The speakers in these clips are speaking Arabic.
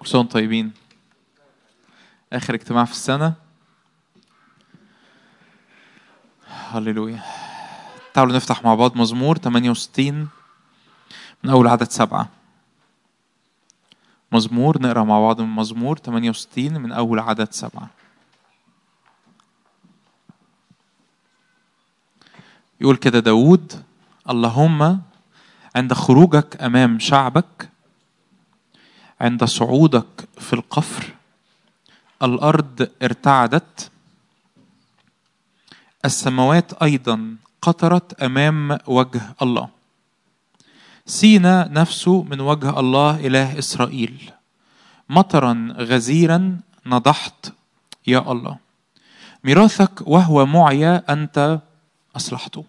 كل سنة طيبين. آخر اجتماع في السنة. هللويا. تعالوا نفتح مع بعض مزمور 68 من أول عدد سبعة. مزمور نقرأ مع بعض من مزمور 68 من أول عدد سبعة. يقول كده داود اللهم عند خروجك أمام شعبك عند صعودك في القفر. الأرض ارتعدت. السماوات أيضا قطرت أمام وجه الله. سينا نفسه من وجه الله إله إسرائيل. مطرا غزيرا نضحت. يا الله ميراثك وهو معيا أنت أصلحته.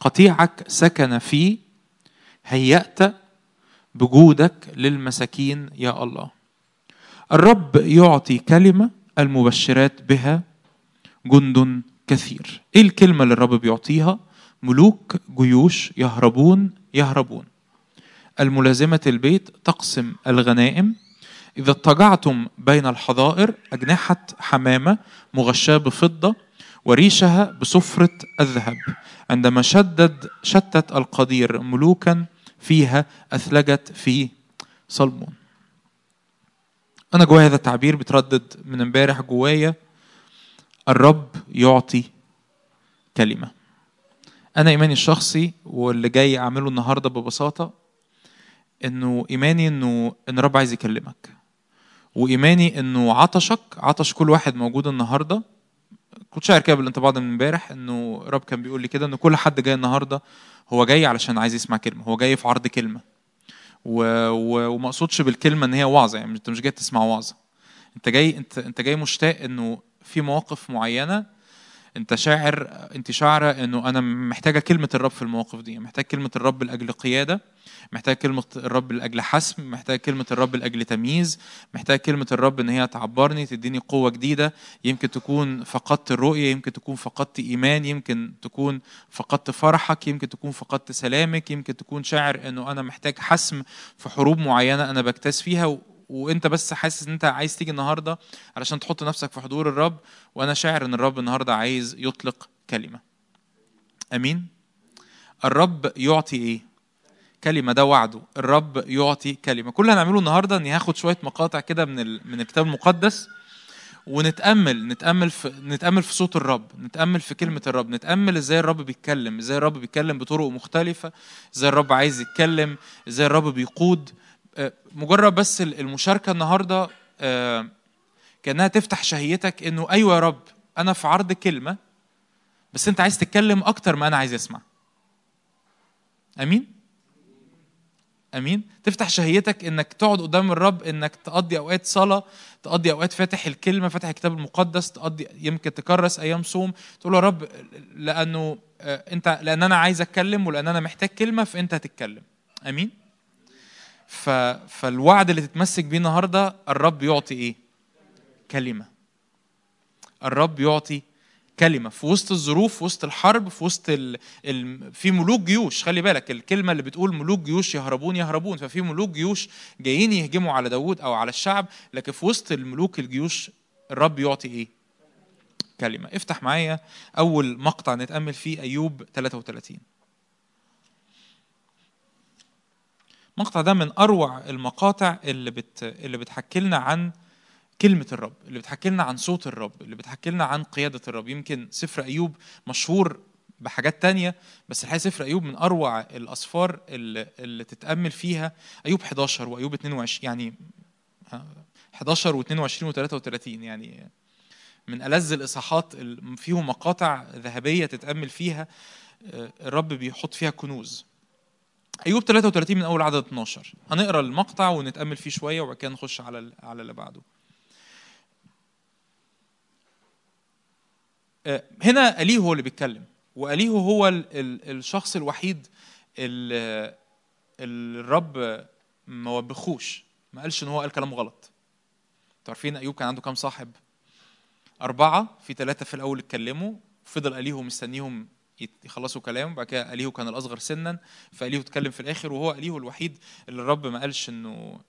قطيعك سكن فيه هيأت بجودك للمساكين يا الله. الرب يعطي كلمة المبشرات بها جند كثير. إيه الكلمة اللي الرب بيعطيها؟ ملوك جيوش يهربون يهربون. الملازمة البيت تقسم الغنائم. إذا اضطجعتم بين الحظائر أجنحة حمامة مغشاة بفضة وريشها بصفرة الذهب. عندما شدد شتت القدير ملوكا فيها أثلجت في صلمون أنا جوايا هذا التعبير بتردد من امبارح جوايا الرب يعطي كلمة. أنا إيماني الشخصي واللي جاي أعمله النهاردة ببساطة إنه إيماني إنه إن الرب عايز يكلمك وإيماني إنه عطشك عطش كل واحد موجود النهاردة كنت شاعر كده بالانطباع ده من امبارح إنه الرب كان بيقول لي كده إن كل حد جاي النهاردة هو جاي علشان عايز يسمع كلمة هو جاي في عرض كلمة. و... و... وما اقصدش بالكلمة إن هي وعظة يعني أنت مش جاي تسمع وعظة أنت جاي أنت أنت جاي مشتاق إنه في مواقف معينة انت شاعر انت شاعرة انه أنا محتاجة كلمة الرب في المواقف دي محتاج كلمة الرب لأجل قيادة محتاج كلمة الرب لأجل حسم محتاج كلمة الرب لأجل تمييز محتاج كلمة الرب إن هي تعبرني تديني قوة جديدة يمكن تكون فقدت الرؤية يمكن تكون فقدت إيمان يمكن تكون فقدت فرحك يمكن تكون فقدت سلامك يمكن تكون شاعر إنه أنا محتاج حسم في حروب معينة أنا بجتاز فيها. وانت بس حاسس ان انت عايز تيجي النهارده علشان تحط نفسك في حضور الرب وأنا شاعر ان الرب النهارده عايز يطلق كلمة. آمين؟ الرب يعطي إيه؟ كلمة ده وعده. الرب يعطي كلمة. كل اللي هنعمله النهارده اني هاخد شوية مقاطع كده من ال... من الكتاب المقدس ونتأمل نتأمل في نتأمل في صوت الرب نتأمل في كلمة الرب نتأمل إزاي الرب بيتكلم إزاي الرب بيتكلم بطرق مختلفة إزاي الرب عايز يتكلم إزاي الرب بيقود مجرد بس المشاركة النهارده كأنها تفتح شهيتك إنه أيوه يا رب أنا في عرض كلمة بس أنت عايز تتكلم أكتر ما أنا عايز أسمع. آمين؟ آمين؟ تفتح شهيتك إنك تقعد قدام الرب إنك تقضي أوقات صلاة تقضي أوقات فاتح الكلمة فاتح الكتاب المقدس تقضي يمكن تكرس أيام صوم. تقول يا رب لأنه أنت لأن أنا عايز أتكلم ولأن أنا محتاج كلمة فأنت هتتكلم آمين؟ ف... فالوعد اللي تتمسك بيه النهارده الرب يعطي إيه؟ كلمة. الرب يعطي كلمة في وسط الظروف في وسط الحرب في وسط ال... ال... في ملوك جيوش خلي بالك الكلمة اللي بتقول ملوك جيوش يهربون يهربون ففي ملوك جيوش جايين يهجموا على داوود أو على الشعب لكن في وسط الملوك الجيوش الرب يعطي إيه؟ كلمة افتح معايا أول مقطع نتأمل فيه أيوب 33 المقطع ده من أروع المقاطع اللي بت اللي بتحكي لنا عن كلمة الرب، اللي بتحكي لنا عن صوت الرب، اللي بتحكي لنا عن قيادة الرب، يمكن سفر أيوب مشهور بحاجات تانية بس الحقيقة سفر أيوب من أروع الأسفار اللي, اللي تتأمل فيها. أيوب 11 وأيوب 22 يعني 11 و22 و33 يعني من ألذ الإصحاحات فيهم مقاطع ذهبية تتأمل فيها الرب بيحط فيها كنوز. أيوب 33 من أول عدد 12 هنقرأ المقطع ونتأمل فيه شوية وبعد كده نخش على على اللي بعده. هنا أليه هو اللي بيتكلم وأليه هو ال ال الشخص الوحيد اللي الرب ما وبخوش. ما قالش إن هو قال كلام غلط. عارفين أيوب كان عنده كام صاحب؟ أربعة في ثلاثة في الأول اتكلموا فضل اليه مستنيهم يخلصوا كلام بعد كده أليهو كان الأصغر سنا فأليهو اتكلم في الآخر وهو أليهو الوحيد اللي الرب ما قالش إنه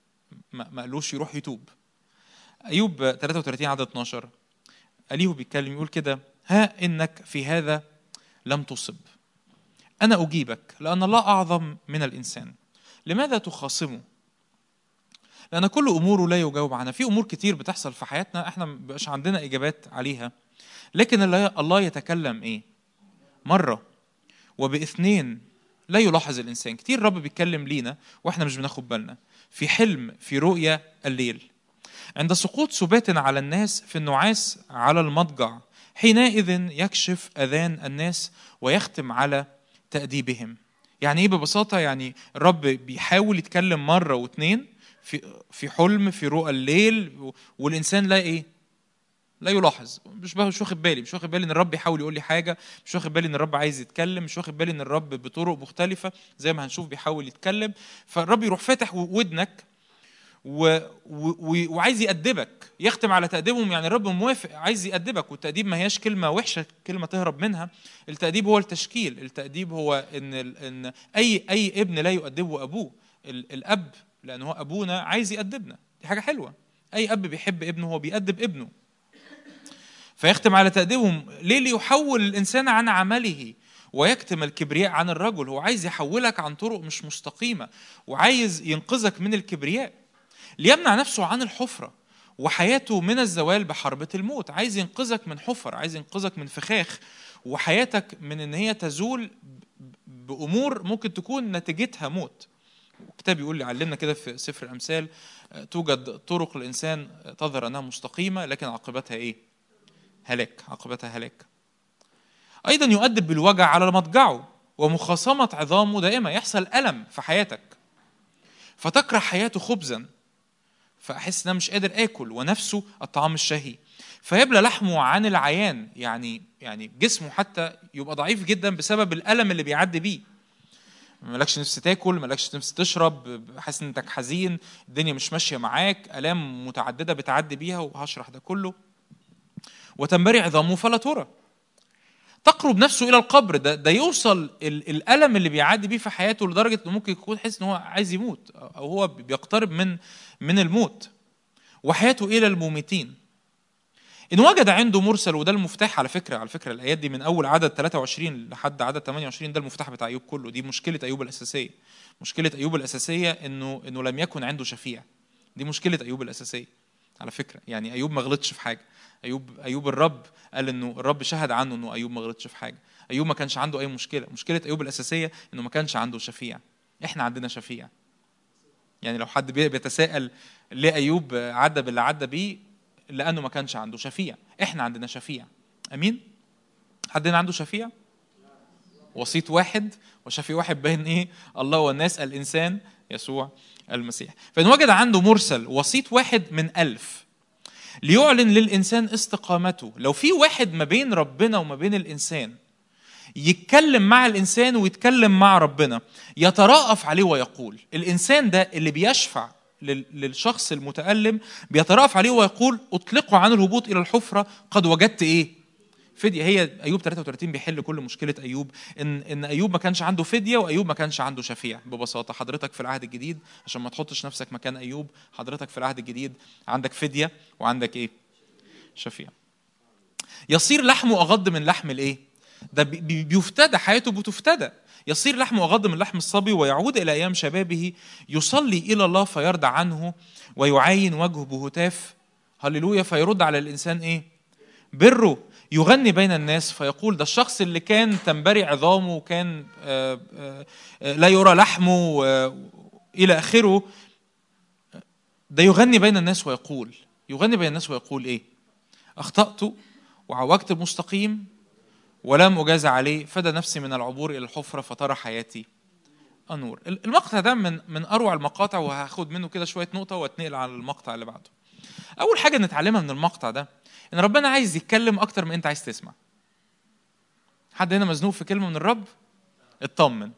ما ما قالوش يروح يتوب. أيوب 33 عدد 12 اليه بيتكلم يقول كده ها إنك في هذا لم تصب. أنا أجيبك لأن الله أعظم من الإنسان. لماذا تخاصمه؟ لأن كل أموره لا يجاوب عنها. في أمور كتير بتحصل في حياتنا إحنا مبقاش عندنا إجابات عليها. لكن الله يتكلم إيه؟ مرة وباثنين لا يلاحظ الإنسان. كتير الرب بيتكلم لينا وإحنا مش بناخد بالنا. في حلم في رؤيا الليل. عند سقوط سبات على الناس في النعاس على المضجع حينئذ يكشف أذان الناس ويختم على تأديبهم. يعني إيه ببساطة؟ يعني الرب بيحاول يتكلم مرة واثنين في في حلم في رؤى الليل والإنسان لا إيه؟ لا يلاحظ. مش مش واخد بالي. مش واخد بالي إن الرب يحاول يقول لي حاجة. مش واخد بالي إن الرب عايز يتكلم. مش واخد بالي إن الرب بطرق مختلفة. زي ما هنشوف بيحاول يتكلم. فالرب يروح فاتح ودنك و... و... وعايز يأدبك. يختم على تأديبهم. يعني الرب موافق. عايز يأدبك. والتأديب ما هياش كلمة وحشة. كلمة تهرب منها. التأديب هو التشكيل. التأديب هو إن إن أي أي ابن لا يؤدبه أبوه. الأب لأن هو أبونا عايز يأدبنا. دي حاجة حلوة. أي أب بيحب ابنه هو بيأدب ابنه. فيختم على تأديبهم. ليه؟ ليحول الإنسان عن عمله ويكتم الكبرياء عن الرجل. هو عايز يحولك عن طرق مش مستقيمة وعايز ينقذك من الكبرياء. ليمنع نفسه عن الحفرة وحياته من الزوال بحربة الموت. عايز ينقذك من حفر عايز ينقذك من فخاخ وحياتك من إن هي تزول بأمور ممكن تكون نتيجتها موت. الكتاب يقول لي علمنا كده في سفر الأمثال توجد طرق الانسان تظهر أنها مستقيمة لكن عاقبتها إيه؟ هلاك عاقبتها هلاك. أيضا يؤدب بالوجع على مضجعه ومخاصمة عظامه دائما يحصل ألم في حياتك. فتكره حياته خبزا فأحس ان أنا مش قادر آكل ونفسه الطعام الشهي فيبلى لحمه عن العيان يعني يعني جسمه حتى يبقى ضعيف جدا بسبب الألم اللي بيعدي بيه. مالكش نفس تاكل مالكش نفس تشرب حاسس إنك حزين الدنيا مش ماشية معاك آلام متعددة بتعدي بيها وهشرح ده كله. وتنبري عظامه فلا ترى. تقرب نفسه إلى القبر ده ده يوصل الألم اللي بيعدي بيه في حياته لدرجة إنه ممكن يكون حاسس إن هو عايز يموت أو هو بيقترب من من الموت. وحياته إلى المميتين إن وجد عنده مرسل وده المفتاح على فكرة على فكرة الآيات دي من أول عدد 23 لحد عدد 28 ده المفتاح بتاع أيوب كله. دي مشكلة أيوب الأساسية. مشكلة أيوب الأساسية انه إنه لم يكن عنده شفيع. دي مشكلة أيوب الأساسية على فكرة. يعني أيوب ما غلطش في حاجة. أيوب أيوب الرب قال إنه الرب شهد عنه إنه أيوب ما غلطش في حاجة. أيوب ما كانش عنده أي مشكلة. مشكلة أيوب الأساسية إنه ما كانش عنده شفيع. إحنا عندنا شفيع. يعني لو حد بيتساءل ليه أيوب عدى باللي عدى بيه لأنه ما كانش عنده شفيع. إحنا عندنا شفيع. أمين؟ حد هنا عنده شفيع؟ وسيط واحد. وشفيع واحد بين إيه؟ الله والناس الإنسان يسوع المسيح. فإن وجد عنده مرسل وسيط واحد من ألف ليعلن للإنسان استقامته. لو في واحد ما بين ربنا وما بين الإنسان يتكلم مع الإنسان ويتكلم مع ربنا يتراءف عليه ويقول. الإنسان ده اللي بيشفع للشخص المتألم بيتراءف عليه ويقول أطلقوا عن الهبوط إلى الحفرة قد وجدت إيه؟ فدية هي أيوب 33 بيحل كل مشكلة أيوب إن إن أيوب ما كانش عنده فدية وأيوب ما كانش عنده شفيع ببساطة حضرتك في العهد الجديد عشان ما تحطش نفسك مكان أيوب حضرتك في العهد الجديد عندك فدية وعندك إيه؟ شفيع يصير لحمه أغض من لحم الإيه؟ ده بيفتدى حياته بتفتدى يصير لحمه أغض من لحم الصبي ويعود إلى أيام شبابه يصلي إلى الله فيرضى عنه ويعاين وجهه بهتاف هللويا فيرد على الإنسان إيه؟ بره يغني بين الناس فيقول ده الشخص اللي كان تنبري عظامه وكان آه، آه، لا يرى لحمه إلى آخره ده يغني بين الناس ويقول. يغني بين الناس ويقول إيه؟ أخطأت وعوجت المستقيم ولم أجاز عليه فدى نفسي من العبور إلى الحفرة فترى حياتي النور المقطع ده من من أروع المقاطع وهاخد منه كده شوية نقطة وأتنقل على المقطع اللي بعده. أول حاجة نتعلمها من المقطع ده إن ربنا عايز يتكلم أكتر ما أنت عايز تسمع. حد هنا مزنوق في كلمة من الرب؟ اطمن.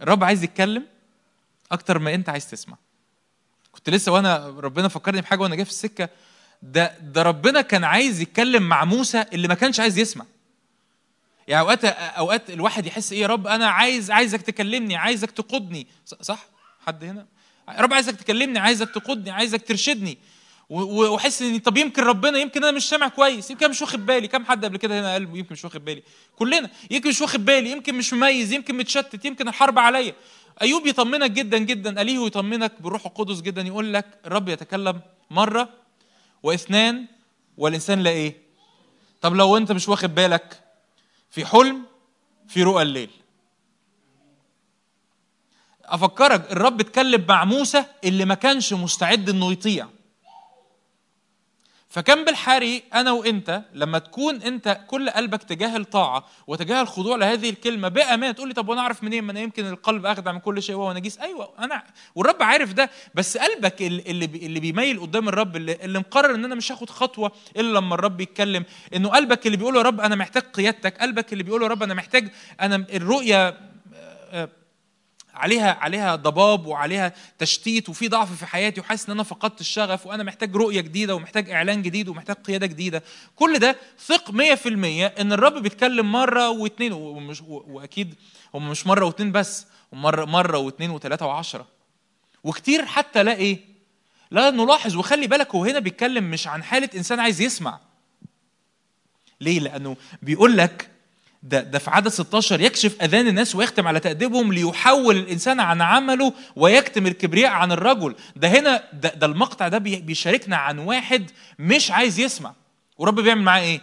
الرب عايز يتكلم أكتر ما أنت عايز تسمع. كنت لسه وأنا ربنا فكرني بحاجة وأنا جاي في السكة. ده ده ربنا كان عايز يتكلم مع موسى اللي ما كانش عايز يسمع. يعني أوقات أوقات الواحد يحس إيه يا رب؟ أنا عايز عايزك تكلمني عايزك تقودني. صح؟ حد هنا؟ رب عايزك تكلمني عايزك تقودني عايزك ترشدني. وأحس ان طب يمكن ربنا يمكن أنا مش سامع كويس يمكن مش واخد بالي. كم حد قبل كده هنا قال يمكن مش واخد بالي؟ كلنا. يمكن مش واخد بالي يمكن مش مميز يمكن متشتت يمكن الحرب عليا. أيوب يطمنك جدا جدا. اليه يطمنك بالروح القدس جدا. يقول لك الرب يتكلم مرة واثنان والإنسان لا إيه؟ طب لو أنت مش واخد بالك في حلم في رؤى الليل. أفكرك الرب اتكلم مع موسى اللي ما كانش مستعد إنه يطيع. فكان بالحري أنا وإنت لما تكون إنت كل قلبك تجاه الطاعة وتجاه الخضوع لهذه الكلمة بأمان تقول لي طب وأنا أعرف منين؟ ما أنا يمكن القلب أخدع من كل شيء وهو نجيس. أيوه أنا والرب عارف ده بس قلبك اللي اللي بيميل قدام الرب اللي, اللي مقرر إن أنا مش هاخد خطوة إلا لما الرب يتكلم إنه قلبك اللي بيقول يا رب أنا محتاج قيادتك قلبك اللي بيقول يا رب أنا محتاج أنا الرؤية آه، آه، عليها عليها ضباب وعليها تشتيت وفي ضعف في حياتي وحاسس إن أنا فقدت الشغف وأنا محتاج رؤية جديدة ومحتاج إعلان جديد ومحتاج قيادة جديدة. كل ده ثق 100% إن الرب بيتكلم مرة واثنين ومش وأكيد هم مش مرة واثنين بس مره مرة واثنين وثلاثه وعشرة. وكتير حتى لا إيه لا نلاحظ وخلي بالك هو هنا بيتكلم مش عن حالة إنسان عايز يسمع. ليه؟ لأنه بيقول لك ده ده في عدد 16 يكشف أذان الناس ويختم على تأديبهم ليحول الإنسان عن عمله ويكتم الكبرياء عن الرجل. ده هنا ده, ده المقطع ده بيشاركنا عن واحد مش عايز يسمع. ورب بيعمل معاه إيه؟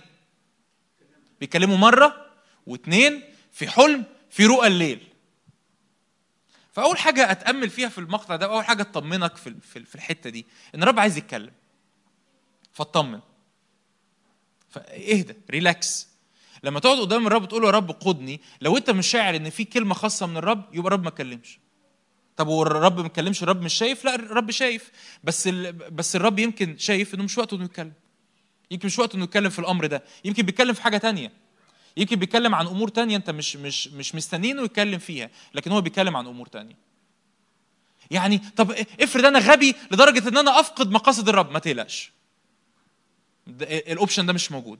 بيكلمه مرة واثنين في حلم في رؤى الليل. فأول حاجة أتأمل فيها في المقطع ده اول حاجة تطمنك في في الحتة دي إن الرب عايز يتكلم. فاطمن. فاهدى ريلاكس. لما تقعد قدام الرب تقول له يا رب قدني لو انت مش شاعر ان في كلمة خاصة من الرب يبقى الرب ما اتكلمش. طب هو الرب ما اتكلمش الرب مش شايف؟ لا الرب شايف. بس ال... بس الرب يمكن شايف انه مش وقته انه يتكلم. يمكن مش وقته انه يتكلم في الأمر ده. يمكن بيتكلم في حاجة تانية. يمكن بيتكلم عن أمور تانية انت مش مش مش مستنينه يتكلم فيها لكن هو بيتكلم عن أمور تانية. يعني طب افرض أنا غبي لدرجة ان أنا افقد مقاصد الرب ما تقلقش. الاوبشن ده مش موجود.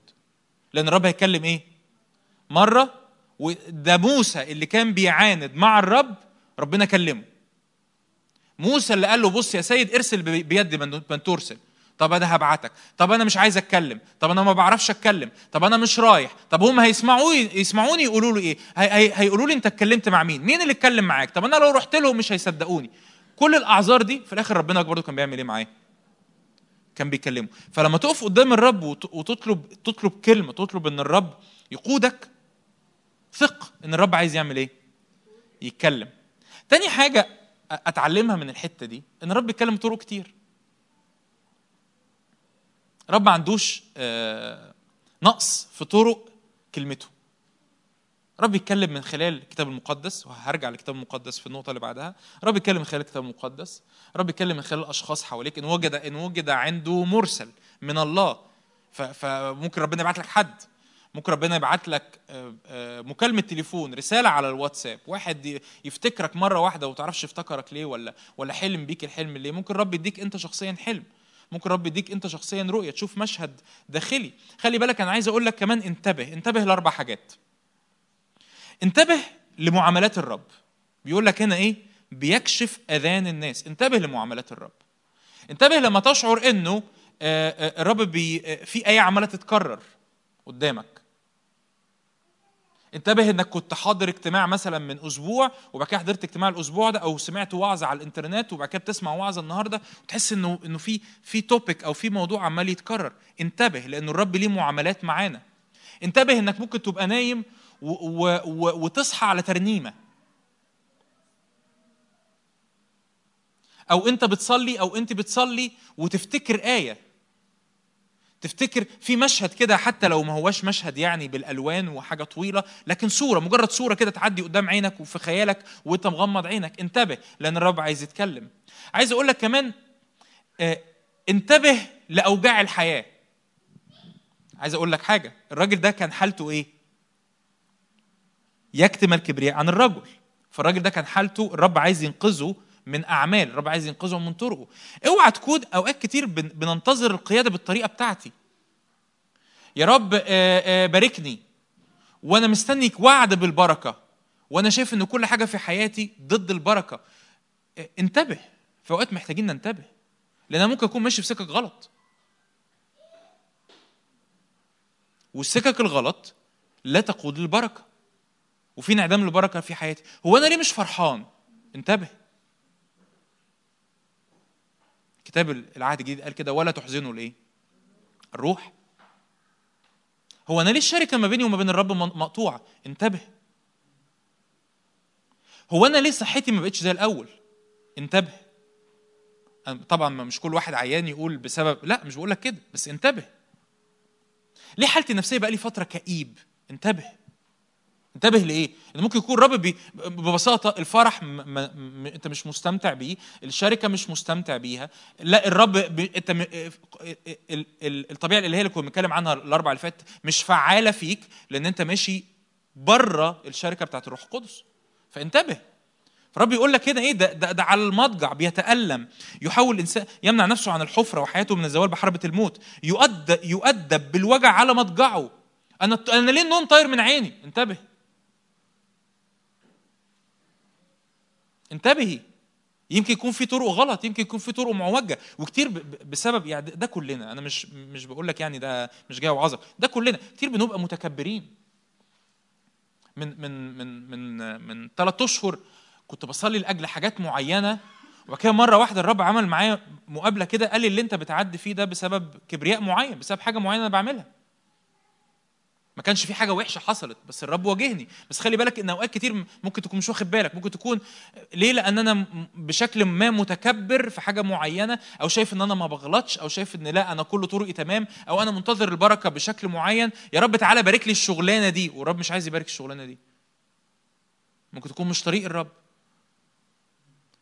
لأن الرب هيتكلم إيه؟ مرة وده موسى اللي كان بيعاند مع الرب ربنا كلمه. موسى اللي قال له بص يا سيد ارسل بيد من ترسل. طب أنا هبعتك. طب أنا مش عايز أتكلم. طب أنا ما بعرفش أتكلم. طب أنا مش رايح. طب هم هيسمعوني يسمعوني يقولوا له إيه؟ هي هيقولوا لي أنت اتكلمت مع مين؟ مين اللي اتكلم معاك؟ طب أنا لو رحت لهم مش هيصدقوني. كل الأعذار دي في الآخر ربنا برضه كان بيعمل إيه معاه؟ كان بيكلمه. فلما تقف قدام الرب وتطلب تطلب كلمة تطلب إن الرب يقودك ثق إن الرب عايز يعمل إيه؟ يتكلم. تاني حاجة أتعلمها من الحتة دي إن الرب بيتكلم طرق كتير. الرب ما عندوش آه، نقص في طرق كلمته. رب يتكلم من خلال الكتاب المقدس وهرجع للكتاب المقدس في النقطة اللي بعدها. رب يتكلم من خلال الكتاب المقدس. رب يتكلم من خلال الأشخاص حواليك. إن وجد إن وجد عنده مرسل من الله فممكن ربنا يبعت لك حد. ممكن ربنا يبعت لك آه، آه، مكالمة تليفون رسالة على الواتساب. واحد يفتكرك مرة واحدة وتعرفش افتكرك ليه ولا ولا حلم بيك الحلم ليه. ممكن رب يديك انت شخصيا حلم. ممكن رب يديك انت شخصيا رؤية تشوف مشهد داخلي. خلي بالك أنا عايز أقول لك كمان انتبه انتبه لأربع حاجات. انتبه لمعاملات الرب. بيقول لك هنا إيه؟ بيكشف أذان الناس. انتبه لمعاملات الرب. انتبه لما تشعر إنه آه، الرب بي في إيه عمالة تتكرر قدامك. انتبه انك كنت حاضر اجتماع مثلا من أسبوع وبعد كده حضرت اجتماع الأسبوع ده أو سمعت وعظه على الإنترنت وبعد كده بتسمع وعظه النهارده وتحس إنه إنه في في توبيك أو في موضوع عمال يتكرر. انتبه لأنه الرب ليه معاملات معانا. انتبه إنك ممكن تبقى نايم و و و وتصحى على ترنيمة. أو أنت بتصلي أو أنت بتصلي وتفتكر آية. تفتكر في مشهد كده حتى لو ما هواش مشهد يعني بالألوان وحاجة طويلة لكن صورة مجرد صورة كده تعدي قدام عينك وفي خيالك وانت مغمض عينك. انتبه لأن الرب عايز يتكلم. عايز أقول لك كمان آه انتبه لأوجاع الحياة. عايز أقول لك حاجة الراجل ده كان حالته إيه؟ يكتم الكبرياء عن الرجل. فالراجل ده كان حالته الرب عايز ينقذه من أعمال. الرب عايز ينقذهم من طرقه. اوعى تكون أوقات كتير بننتظر القيادة بالطريقة بتاعتي. يا رب باركني. وأنا مستنيك وعد بالبركة. وأنا شايف إن كل حاجة في حياتي ضد البركة. انتبه. في أوقات محتاجين ننتبه. لأن ممكن أكون ماشي في سكك غلط. والسكك الغلط لا تقود للبركة. وفي انعدام للبركة في حياتي. هو أنا ليه مش فرحان؟ انتبه. كتاب العهد الجديد قال كده ولا تحزنوا الايه الروح. هو أنا ليه الشركة ما بيني وما بين الرب مقطوعة؟ انتبه. هو أنا ليه صحتي ما بقتش زي الأول؟ انتبه. طبعا مش كل واحد عيان يقول بسبب لا مش بقول لك كده بس انتبه. ليه حالتي النفسية بقى لي فترة كئيب؟ انتبه. انتبه لإيه؟ إن ممكن يكون الرب ببساطة الفرح م... م... م... أنت مش مستمتع بيه، الشركة مش مستمتع بيها، لا الرب ب... أنت م... ال... ال... الطبيعة الإلهية اللي كنا بنتكلم عنها الأربع اللي فات مش فعالة فيك لأن أنت ماشي بره الشركة بتاعت الروح القدس. فانتبه. فرب يقول لك كده إيه ده, ده, ده على المضجع بيتألم يحاول الانسان يمنع نفسه عن الحفرة وحياته من الزوال بحربة الموت يؤدب يؤدب بالوجع على مضجعه أنا أنا ليه النوم طاير من عيني انتبه انتبهي. يمكن يكون في طرق غلط يمكن يكون في طرق معوجة. وكتير بسبب يعني ده كلنا. أنا مش مش بقول لك يعني ده مش جاي وعظك ده كلنا. كتير بنبقى متكبرين. من من من من من ثلاث أشهر كنت بصلي لأجل حاجات معينة وبعد كده مرة واحدة الرب عمل معايا مقابلة كده قال لي اللي أنت بتعدي فيه ده بسبب كبرياء معين بسبب حاجة معينة أنا بعملها. ما كانش في حاجة وحشة حصلت بس الرب واجهني. بس خلي بالك إن أوقات كتير ممكن تكون مش واخد بالك. ممكن تكون ليه؟ لأن أنا بشكل ما متكبر في حاجة معينة أو شايف إن أنا ما بغلطش أو شايف إن لا أنا كل طرقي تمام أو أنا منتظر البركة بشكل معين. يا رب تعالى بارك لي الشغلانة دي. والرب مش عايز يبارك الشغلانة دي. ممكن تكون مش طريق الرب.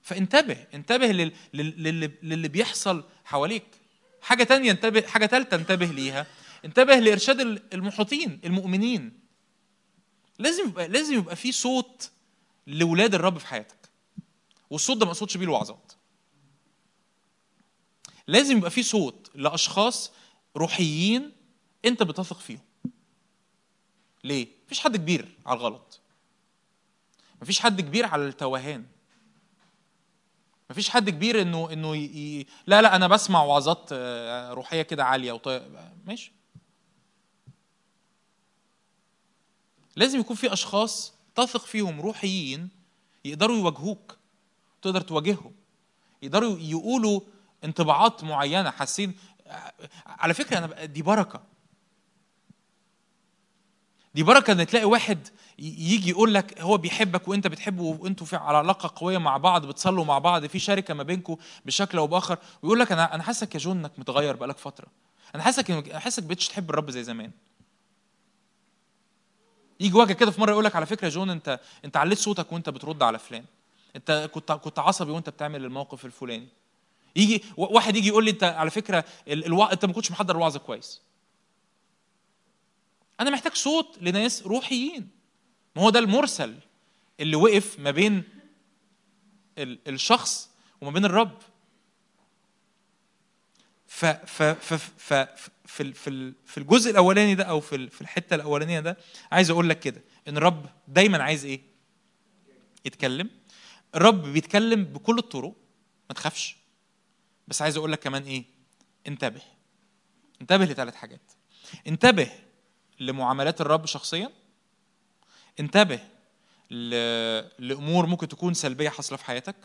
فانتبه انتبه للي, بيحصل حواليك. حاجة تانية انتبه حاجة ثالثه انتبه ليها. انتبه لإرشاد المحيطين المؤمنين. لازم يبقى لازم يبقى في صوت لاولاد الرب في حياتك. والصوت ده ما اقصدش بيه الوعظات. لازم يبقى في صوت لأشخاص روحيين انت بتثق فيهم. ليه؟ مفيش حد كبير على الغلط. مفيش حد كبير على التوهان. مفيش حد كبير انه إنه ي... لا لا أنا بسمع وعظات آه، روحية كده عالية وطي... ماشي. لازم يكون في أشخاص تثق فيهم روحيين يقدروا يواجهوك تقدر تواجههم يقدروا يقولوا انطباعات معينة حاسين. على فكرة أنا دي بركة. دي بركة إن تلاقي واحد يجي يقول لك هو بيحبك وأنت بتحبه وأنتوا في علاقة قوية مع بعض بتصلوا مع بعض في شركة ما بينكم بشكل أو بآخر ويقول لك أنا أنا حاسك يا جون إنك متغير بقالك فترة. أنا حاسك حاسك بقتش تحب الرب زي زمان. يجي واجه كده في مرة يقول لك على فكرة جون انت انت عليت صوتك وانت بترد على فلان. انت كنت كنت عصبي وانت بتعمل الموقف الفلاني. يجي واحد يجي يقول لي انت على فكرة الوا... انت ما كنتش محضر الوعظه كويس. أنا محتاج صوت لناس روحيين. ما هو ده المرسل اللي وقف ما بين الشخص وما بين الرب. ف ف ف ف في في في الجزء الأولاني ده أو في في الحتة الأولانية ده عايز أقول لك كده إن الرب دايما عايز إيه؟ يتكلم. الرب بيتكلم بكل الطرق ما تخافش. بس عايز أقول لك كمان إيه؟ انتبه. انتبه لثلاث حاجات. انتبه لمعاملات الرب شخصيا. انتبه لأمور ممكن تكون سلبية حاصلة في حياتك.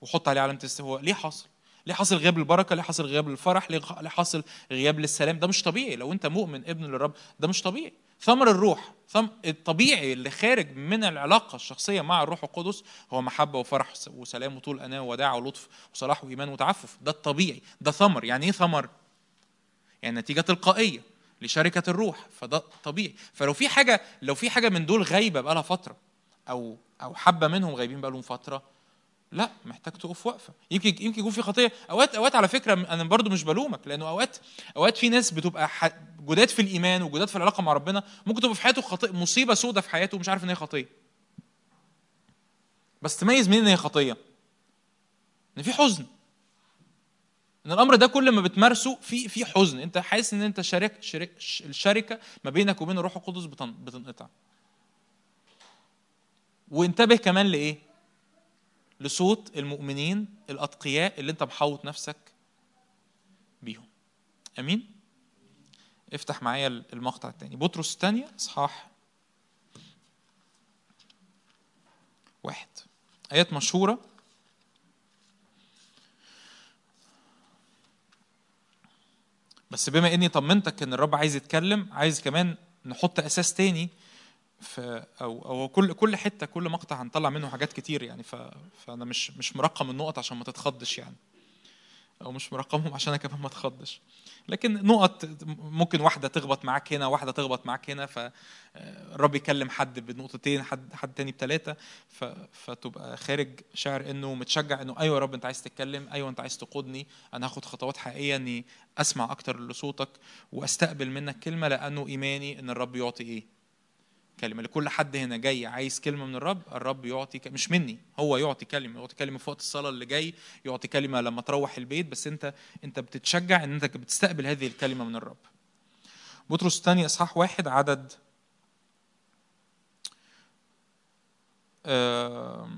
وحط عليه علامة استهواء. ليه حاصل؟ ليه حاصل غياب البركة؟ ليه حاصل غياب الفرح؟ ليه حاصل غياب للسلام؟ ده مش طبيعي. لو انت مؤمن ابن للرب ده مش طبيعي. ثمر الروح ثم الطبيعي اللي خارج من العلاقة الشخصية مع الروح القدس هو محبة وفرح وسلام وطول أناة وداعه ولطف وصلاح وإيمان وتعفف. ده الطبيعي. ده ثمر. يعني إيه ثمر؟ يعني نتيجة تلقائية لشركة الروح. فده طبيعي. فلو في حاجة لو في حاجة من دول غايبة بقالها فترة أو أو حبه منهم غايبين بقالهم فترة لا محتاج تقف وقفه يمكن يمكن يكون في خطية. أوقات أوقات على فكرة أنا برضو مش بلومك لأنه أوقات أوقات في ناس بتبقى جداد في الإيمان وجداد في العلاقة مع ربنا ممكن تبقى في حياته خطية مصيبة سودة في حياته ومش عارف إن هي خطية. بس تميز منين إن هي خطية؟ إن في حزن. إن الأمر ده كل ما بتمارسه في في حزن. أنت حاسس إن أنت شارك شرك الشركة ما بينك وبين الروح القدس بتنقطع. وانتبه كمان لإيه؟ لصوت المؤمنين الأتقياء اللي أنت محوط نفسك بيهم. آمين؟ افتح معايا المقطع الثاني بطرس الثانية إصحاح واحد. آيات مشهورة. بس بما إني طمنتك إن الرب عايز يتكلم عايز كمان نحط أساس تاني أو أو كل كل حتة كل مقطع هنطلع منه حاجات كتير يعني فأنا مش مش مرقم النقط عشان ما تتخضش يعني أو مش مرقمهم عشان أنا كمان ما أتخضش. لكن نقط ممكن واحدة تخبط معاك هنا واحدة تخبط معاك هنا فالرب يكلم حد بنقطتين حد حد تاني بثلاثه فتبقى خارج شعر إنه متشجع إنه أيوه يا رب أنت عايز تتكلم أيوه أنت عايز تقودني أنا هاخد خطوات حقيقية إني أسمع أكتر لصوتك وأستقبل منك كلمة لأنه إيماني إن الرب يعطي إيه. كلمة لكل حد هنا جاي عايز كلمة من الرب الرب يعطي. مش مني هو يعطي كلمة يعطي كلمة في وقت الصلاة اللي جاي يعطي كلمة لما تروح البيت بس انت انت بتتشجع ان انت بتستقبل هذه الكلمة من الرب بطرس الثاني إصحاح واحد عدد آه...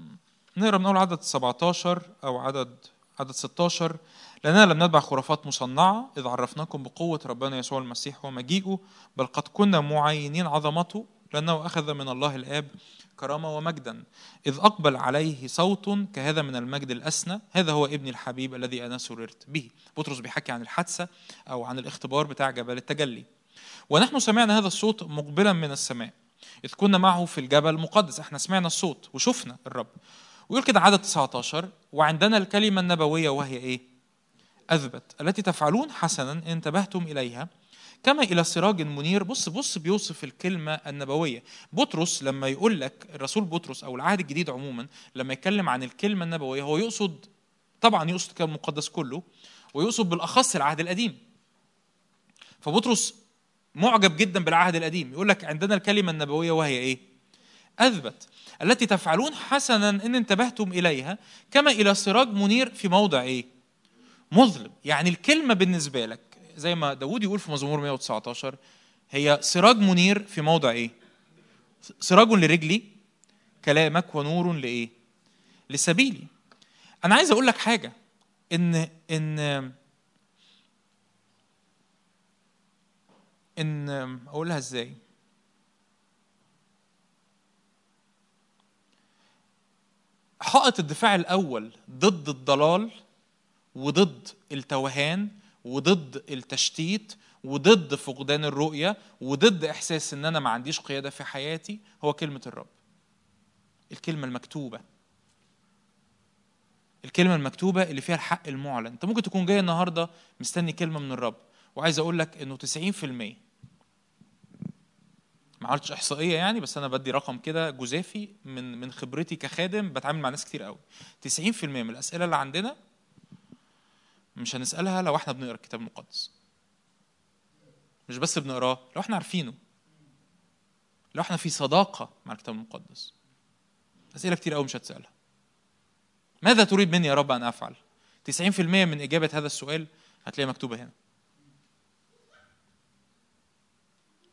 نقرأ من أول عدد 17 أو عدد عدد 16 لأننا لم نتبع خرافات مصنعة إذ عرفناكم بقوة ربنا يسوع المسيح ومجيئه بل قد كنا معينين عظمته لأنه أخذ من الله الآب كرامة ومجدا. إذ أقبل عليه صوت كهذا من المجد الأسنى هذا هو ابن الحبيب الذي أنا سررت به. بطرس بيحكي عن الحادثة أو عن الاختبار بتاع جبل التجلي. ونحن سمعنا هذا الصوت مقبلا من السماء. إذ كنا معه في الجبل المقدس إحنا سمعنا الصوت وشفنا الرب. ويقول كده عدد 19 وعندنا الكلمة النبوية وهي إيه؟ أثبت. التي تفعلون حسنا إن انتبهتم إليها. كما إلى سراج منير. بص بص بيوصف الكلمة النبوية. بطرس لما يقول لك الرسول بطرس أو العهد الجديد عموما لما يتكلم عن الكلمة النبوية هو يقصد طبعا يقصد الكتاب المقدس كله ويقصد بالأخص العهد القديم. فبطرس معجب جدا بالعهد القديم. يقول لك عندنا الكلمة النبوية وهي إيه؟ أثبت. التي تفعلون حسنا إن انتبهتم إليها كما إلى سراج منير في موضع إيه؟ مظلم. يعني الكلمة بالنسبة لك زي ما داود يقول في مزمور 119 هي سراج منير في موضع إيه؟ سراج لرجلي كلامك ونور لإيه؟ لسبيلي. أنا عايز أقول لك حاجة إن إن إن أقولها إزاي؟ حائط الدفاع الأول ضد الضلال وضد التوهان وضد التشتيت وضد فقدان الرؤية وضد إحساس إن أنا ما عنديش قيادة في حياتي هو كلمة الرب. الكلمة المكتوبة. الكلمة المكتوبة اللي فيها الحق المعلن. أنت ممكن تكون جاي النهاردة مستني كلمة من الرب وعايز أقول لك إنه 90% ما عملتش إحصائية يعني بس أنا بدي رقم كده جزافي من من خبرتي كخادم بتعامل مع ناس كتير قوي. 90% من الأسئلة اللي عندنا مش هنسألها لو إحنا بنقرأ الكتاب المقدس. مش بس بنقراه لو إحنا عارفينه. لو إحنا في صداقة مع الكتاب المقدس. أسئلة كتير قوي مش هتسألها. ماذا تريد مني يا رب أن أفعل؟ 90% من إجابة هذا السؤال هتلاقيها مكتوبة هنا.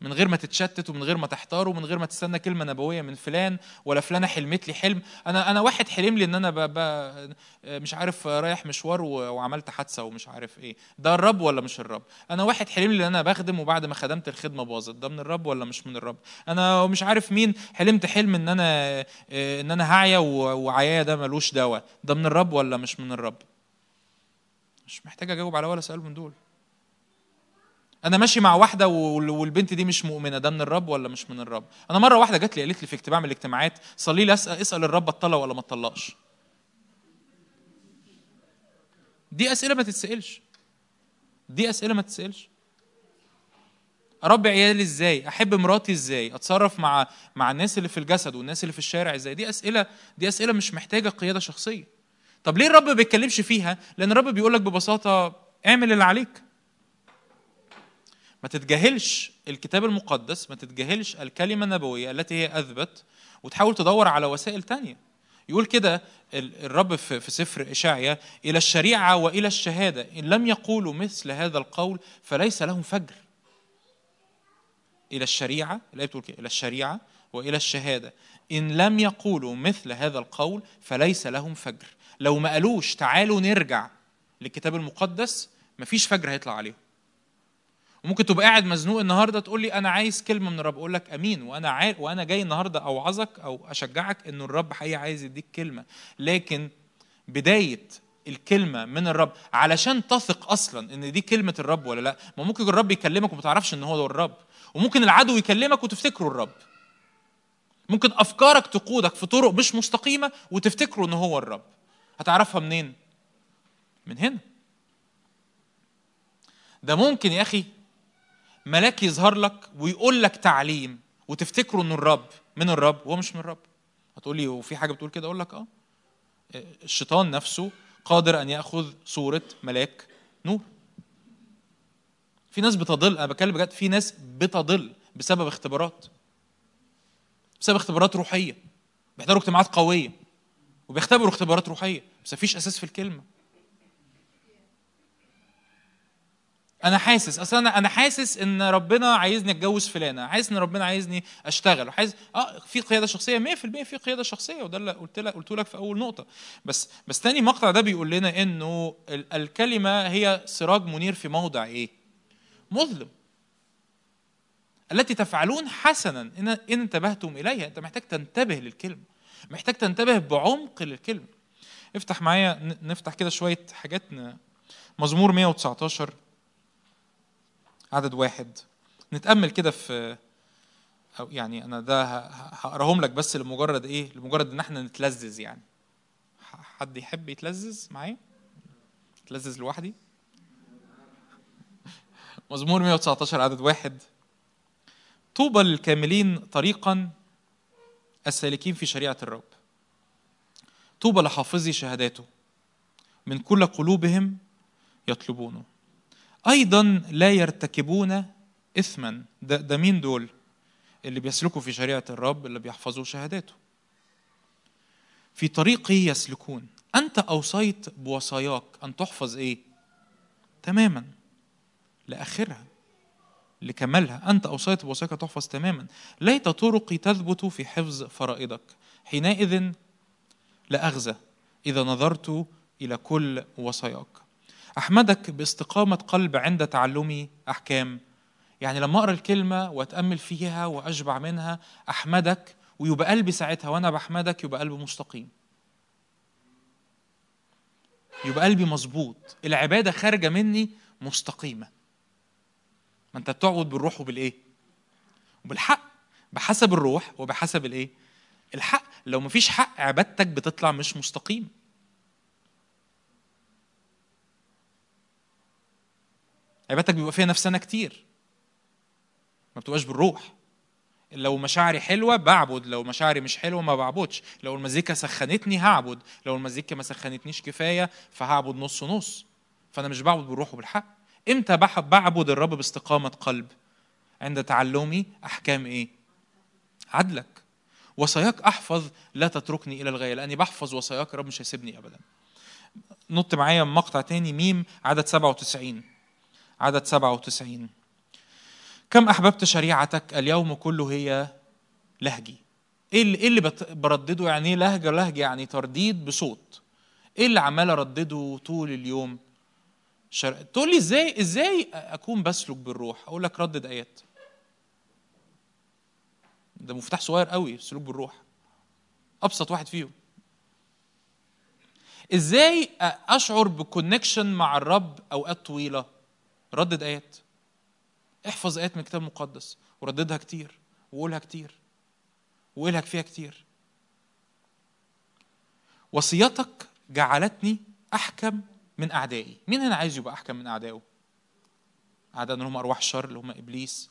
من غير ما تتشتت ومن غير ما تحتار ومن غير ما تستنى كلمة نبوية من فلان ولا فلانه حلمت لي حلم. أنا أنا واحد حلم لي إن أنا ب... ب... مش عارف رايح مشوار وعملت حادثة ومش عارف إيه. ده الرب ولا مش الرب؟ أنا واحد حلم لي إن أنا بخدم وبعد ما خدمت الخدمة باظت. ده من الرب ولا مش من الرب؟ أنا مش عارف مين حلمت حلم إن أنا إن أنا هعيا وعيايا ده ملوش دواء. ده من الرب ولا مش من الرب؟ مش محتاج أجاوب على ولا سؤال من دول. أنا ماشي مع واحدة والبنت دي مش مؤمنة ده من الرب ولا مش من الرب؟ أنا مرة واحدة جات لي قالت لي في اجتماع من الاجتماعات صلي لي اسال اسأل الرب اتطلق ولا ما اتطلقش. دي أسئلة ما تتسألش. دي أسئلة ما تتسألش. اربي عيالي إزاي؟ أحب مراتي إزاي؟ أتصرف مع مع الناس اللي في الجسد والناس اللي في الشارع إزاي؟ دي أسئلة دي أسئلة مش محتاجة قيادة شخصية. طب ليه الرب ما بيتكلمش فيها؟ لأن الرب بيقول لك ببساطة اعمل اللي عليك. ما تتجاهلش الكتاب المقدس ما تتجاهلش الكلمة النبوية التي هي أثبت وتحاول تدور على وسائل تانية. يقول كده الرب في سفر إشعيا إلى الشريعة وإلى الشهادة إن لم يقولوا مثل هذا القول فليس لهم فجر. إلى الشريعة الآية بتقول كده إلى الشريعة وإلى الشهادة. إن لم يقولوا مثل هذا القول فليس لهم فجر. لو ما قالوش تعالوا نرجع للكتاب المقدس مفيش فجر هيطلع عليهم. وممكن تبقى قاعد مزنوق النهارده تقول لي أنا عايز كلمة من الرب أقول لك أمين وأنا عارف وأنا جاي النهارده أوعظك أو أشجعك انه الرب حقيقي عايز يديك كلمة. لكن بداية الكلمة من الرب علشان تثق أصلا إن دي كلمة الرب ولا لأ ما ممكن الرب يكلمك وما تعرفش إن هو ده الرب. وممكن العدو يكلمك وتفتكره الرب. ممكن أفكارك تقودك في طرق مش مستقيمة وتفتكروا إن هو الرب. هتعرفها منين؟ من هنا. ده ممكن يا أخي ملاك يظهر لك ويقول لك تعليم وتفتكروا إنه الرب. من الرب؟ وهو مش من الرب. هتقول لي وفي حاجة بتقول كده؟ أقول لك آه. الشيطان نفسه قادر أن يأخذ صورة ملاك نور في ناس بتضل أنا بتكلم بجد في ناس بتضل بسبب اختبارات. بسبب اختبارات روحية. بيحضروا اجتماعات قوية. وبيختبروا اختبارات روحية. بس مفيش أساس في الكلمة. أنا حاسس أصل أنا أنا حاسس إن ربنا عايزني أتجوز فلانة حاسس إن ربنا عايزني أشتغل وحاسس آه في قيادة شخصية 100% في قيادة شخصية وده اللي قلت لك قلت لك في أول نقطة. بس بس تاني مقطع ده بيقول لنا إنه الكلمة هي سراج منير في موضع إيه؟ مظلم. التي تفعلون حسنا إن إن انتبهتم إليها. أنت محتاج تنتبه للكلمة محتاج تنتبه بعمق للكلمة. افتح معايا نفتح كده شوية حاجات مزمور 119 عدد واحد نتأمل كده في أو يعني أنا ده هقراهم لك بس لمجرد إيه؟ لمجرد إن إحنا نتلذذ يعني. حد يحب يتلذذ معايا؟ يتلذذ لوحدي؟ مزمور 119 عدد واحد طوبى للكاملين طريقا السالكين في شريعة الرب طوبى لحافظي شهاداته من كل قلوبهم يطلبونه أيضا لا يرتكبون اثما. ده, ده مين دول؟ اللي بيسلكوا في شريعة الرب اللي بيحفظوا شهاداته. في طريقه يسلكون. أنت أوصيت بوصاياك أن تحفظ إيه؟ تماما. لآخرها. لكمالها. أنت أوصيت بوصاياك أن تحفظ تماما. ليت طرقي تثبت في حفظ فرائضك. حينئذ لاغزى إذا نظرت إلى كل وصاياك. أحمدك باستقامة قلب عند تعلمي أحكام. يعني لما أقرأ الكلمة وأتأمل فيها وأشبع منها أحمدك ويبقى قلبي ساعتها وأنا بحمدك يبقى قلبي مستقيم. يبقى قلبي مظبوط. العبادة خارجة مني مستقيمة. ما أنت بتعبد بالروح وبالإيه؟ وبالحق. بحسب الروح وبحسب الإيه؟ الحق. لو مفيش حق عبادتك بتطلع مش مستقيم. عبادتك بيبقى فيها نفسنا كتير. ما بتبقاش بالروح. لو مشاعري حلوة بعبد لو مشاعري مش حلوة ما بعبدش. لو المزيكا سخنتني هعبد. لو المزيكا ما سخنتنيش كفاية فهعبد نص نص. فأنا مش بعبد بالروح وبالحق. إمتى بعبد الرب باستقامة قلب؟ عند تعلمي أحكام إيه؟ عدلك. وصاياك أحفظ لا تتركني إلى الغاية لأني بحفظ وصاياك الرب مش هيسيبني أبدا. نط معايا مقطع تاني ميم عدد 97 عدد 97 كم أحببت شريعتك؟ اليوم كله هي لهجي. إيه اللي, إيه اللي بردده؟ يعني إيه لهجة؟ لهجة يعني ترديد بصوت. إيه اللي عمال أردده طول اليوم؟ شر... تقول لي إزاي إزاي أكون بسلك بالروح؟ أقول لك ردد ايات ده مفتاح صغير قوي السلوك بالروح. أبسط واحد فيهم. إزاي أشعر بكونكشن مع الرب أوقات طويلة؟ ردد آيات. احفظ آيات من الكتاب المقدس ورددها كتير وقولها كتير وقولها فيها كتير. وصيتك جعلتني أحكم من أعدائي. مين هنا عايز يبقى أحكم من أعدائه؟ أعداء اللي هم أرواح الشر اللي هم إبليس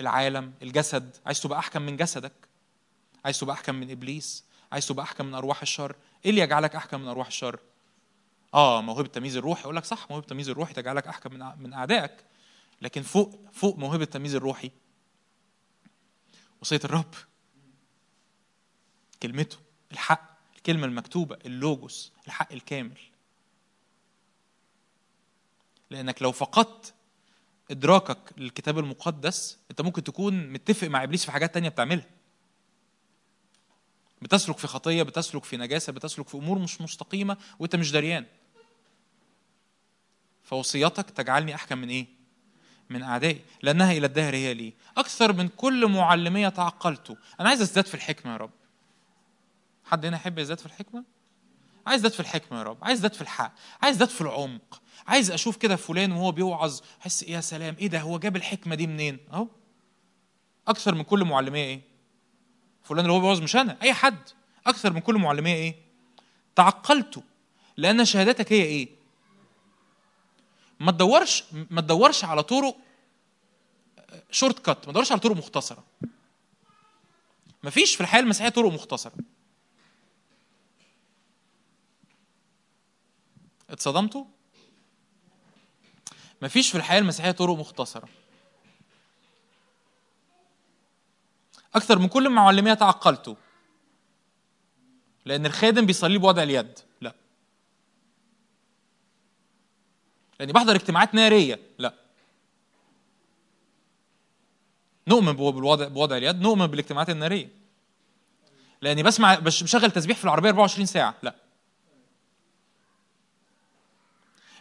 العالم الجسد. عايز تبقى أحكم من جسدك؟ عايز تبقى أحكم من إبليس؟ عايز تبقى أحكم من أرواح الشر؟ إيه اللي يجعلك أحكم من أرواح الشر؟ آه موهبة تمييز الروح. يقول لك صح موهبة تمييز الروح تجعلك أحكم من من أعدائك. لكن فوق فوق موهبة التمييز الروحي وصية الرب. كلمته الحق الكلمة المكتوبة اللوجوس الحق الكامل. لأنك لو فقدت إدراكك للكتاب المقدس أنت ممكن تكون متفق مع إبليس في حاجات تانية بتعملها. بتسلك في خطية بتسلك في نجاسة بتسلك في أمور مش مستقيمة وأنت مش دريان. فوصيتك تجعلني أحكم من إيه؟ من أعدائي لأنها إلى الدهر هي لي. أكثر من كل معلميه تعقلته أنا عايز أزداد في الحكمة يا رب. حد هنا يحب يزداد في الحكمة؟ عايز أزداد في الحكمة يا رب. عايز أزداد في الحق. عايز أزداد في العمق. عايز أشوف كده فلان وهو بيوعظ. أحس يا سلام؟ إيه ده؟ هو جاب الحكمة دي منين؟ أهو. أكثر من كل معلميه إيه؟ فلان اللي هو بيوعظ مش أنا أي حد. أكثر من كل معلميه إيه؟ تعقلته لأن شهادتك هي إيه؟ ما تدورش ما تدورش على طرق شورت كات ما تدورش على طرق مختصرة. ما فيش في الحياة المسيحية طرق مختصرة. اتصدمتوا؟ ما فيش في الحياة المسيحية طرق مختصرة. أكثر من كل معلميه تعقلته لأن الخادم بيصلي بوضع اليد لا لأني بحضر اجتماعات نارية. لا. نؤمن بالوضع بوضع اليد نؤمن بالاجتماعات النارية. لأني بسمع بشغل تسبيح في العربية 24 ساعة. لا.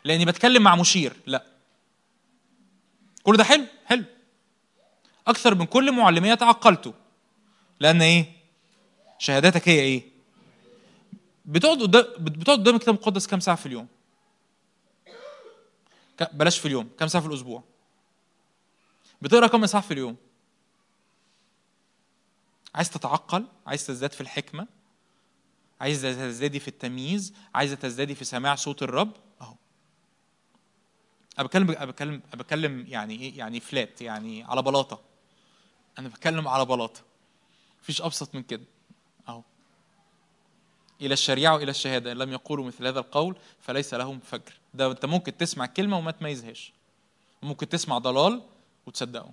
لأني بتكلم مع مشير. لا. كل ده حلو حلو أكثر من كل معلميه تعقلته لأن إيه؟ شهاداتك هي إيه؟ بتقعد قدام بتقعد قدام الكتاب المقدس كام ساعة في اليوم؟ بلاش في اليوم كام ساعة في الأسبوع؟ بتقرأ كم اصحاح في اليوم؟ عايز تتعقل؟ عايز تزداد في الحكمة؟ عايز تزدادي في التمييز؟ عايزه تزدادي في سماع صوت الرب؟ أهو. أنا بتكلم أنا بتكلم أنا بتكلم يعني إيه؟ يعني فلات يعني على بلاطة. أنا بتكلم على بلاطة. مفيش أبسط من كده. أهو. إلى الشريعة وإلى الشهادة إن لم يقولوا مثل هذا القول فليس لهم فجر. ده انت ممكن تسمع كلمة وما تميزهاش. ممكن تسمع ضلال وتصدقه.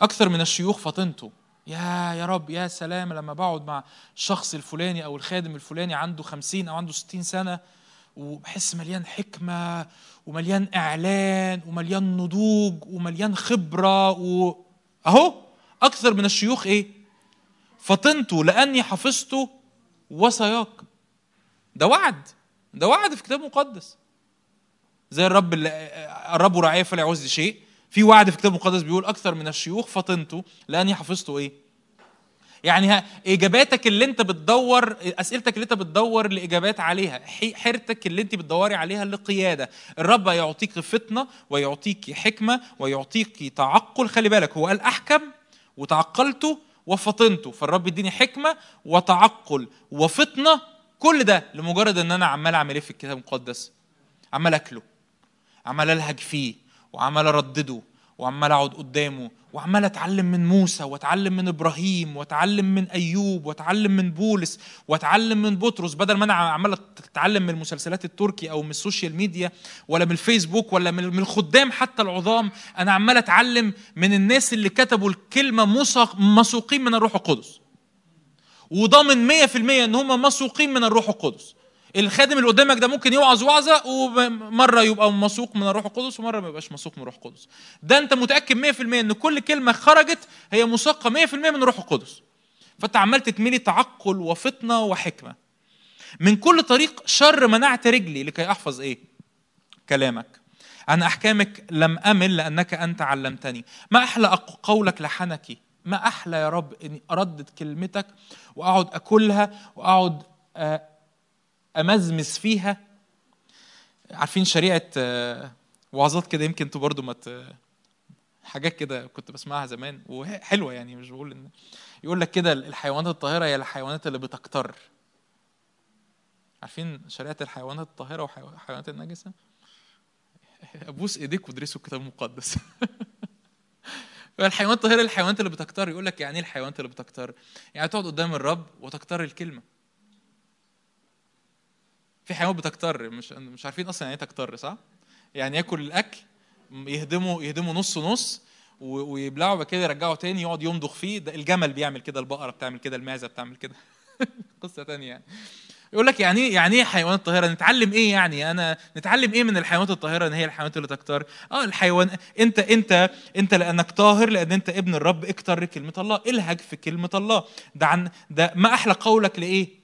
أكثر من الشيوخ فطنته. يا يا رب يا سلام لما بقعد مع الشخص الفلاني أو الخادم الفلاني عنده خمسين أو عنده ستين سنة وبحس مليان حكمة ومليان إعلان ومليان نضوج ومليان خبرة و... أهو أكثر من الشيوخ إيه؟ فطنت لأني حفظت وصاياك ده وعد. ده وعد في كتاب مقدس. زي الرب اللي الرب رعاية فلا يعوز شيء. في وعد في كتاب مقدس بيقول أكثر من الشيوخ فطنت لأني حفظت إيه؟ يعني إجاباتك اللي أنت بتدور أسئلتك اللي أنت بتدور لإجابات عليها حيرتك اللي أنت بتدوري عليها لقيادة. الرب يعطيك فطنه ويعطيك حكمة ويعطيك تعقل. خلي بالك هو قال أحكم وتعقلته وفطنته فالرب يديني حكمة وتعقل وفطنه كل ده لمجرد إن أنا عمال أعمل إيه في الكتاب المقدس؟ عمال أكله عمال ألهج فيه وعمال أردده وعمال أقعد قدامه وعمال أتعلم من موسى وأتعلم من إبراهيم وأتعلم من أيوب وأتعلم من بولس وأتعلم من بطرس. بدل ما أنا عمال أتعلم من المسلسلات التركي أو من ال social media ولا من الفيسبوك ولا من الخدام حتى العظام أنا عمال أتعلم من الناس اللي كتبوا الكلمة مسوقين من الروح القدس. وضامن 100% إن هم مسوقين من الروح القدس. الخادم اللي قدامك ده ممكن يوعظ وعظة ومرة يبقى مسوق من الروح القدس ومرة ما يبقاش مسوق من الروح القدس. ده أنت متأكد 100% إن كل كلمة خرجت هي مساقة 100% من الروح القدس. فأنت عمال تتملي تعقل وفطنه وحكمة. من كل طريق شر منعت رجلي. لكي أحفظ إيه؟ كلامك. عن أحكامك لم أمل لأنك أنت علمتني. ما أحلى قولك لحنكي؟ ما أحلى يا رب إني أردد كلمتك وأقعد أكلها وأقعد أمزمز فيها. عارفين شريعة وعظات كده يمكن أنتوا برضو ما حاجات كده كنت بسمعها زمان وحلوة يعني مش بقول إن يقول لك كده الحيوانات الطاهرة هي الحيوانات اللي بتكتر. عارفين شريعة الحيوانات الطاهرة والحيوانات النجسة؟ أبوس إيديك وادرسوا الكتاب المقدس. فالحيوانات الطاهره الحيوانات اللي بتكتر. يقول لك يعني إيه الحيوانات اللي بتكتر؟ يعني تقعد قدام الرب وتكتر الكلمة. في حيوانات بتكتر مش مش عارفين أصلا يعني إيه تكتر صح؟ يعني ياكل الأكل يهدموا يهدموا نص نص ويبلعوا بعد كده يرجعوا تاني يقعد يمضغ فيه. ده الجمل بيعمل كده البقرة بتعمل كده المعزة بتعمل كده. قصة تانية يعني. يقول لك يعني إيه يعني إيه حيوانات طاهره نتعلم إيه يعني؟ أنا نتعلم إيه من الحيوانات الطاهرة إن هي الحيوانات اللي تكتر؟ آه الحيوان أنت أنت أنت لأنك طاهر لأن أنت ابن الرب أكتر كلمة الله الهج في كلمة الله. ده عن ده ما أحلى قولك لإيه؟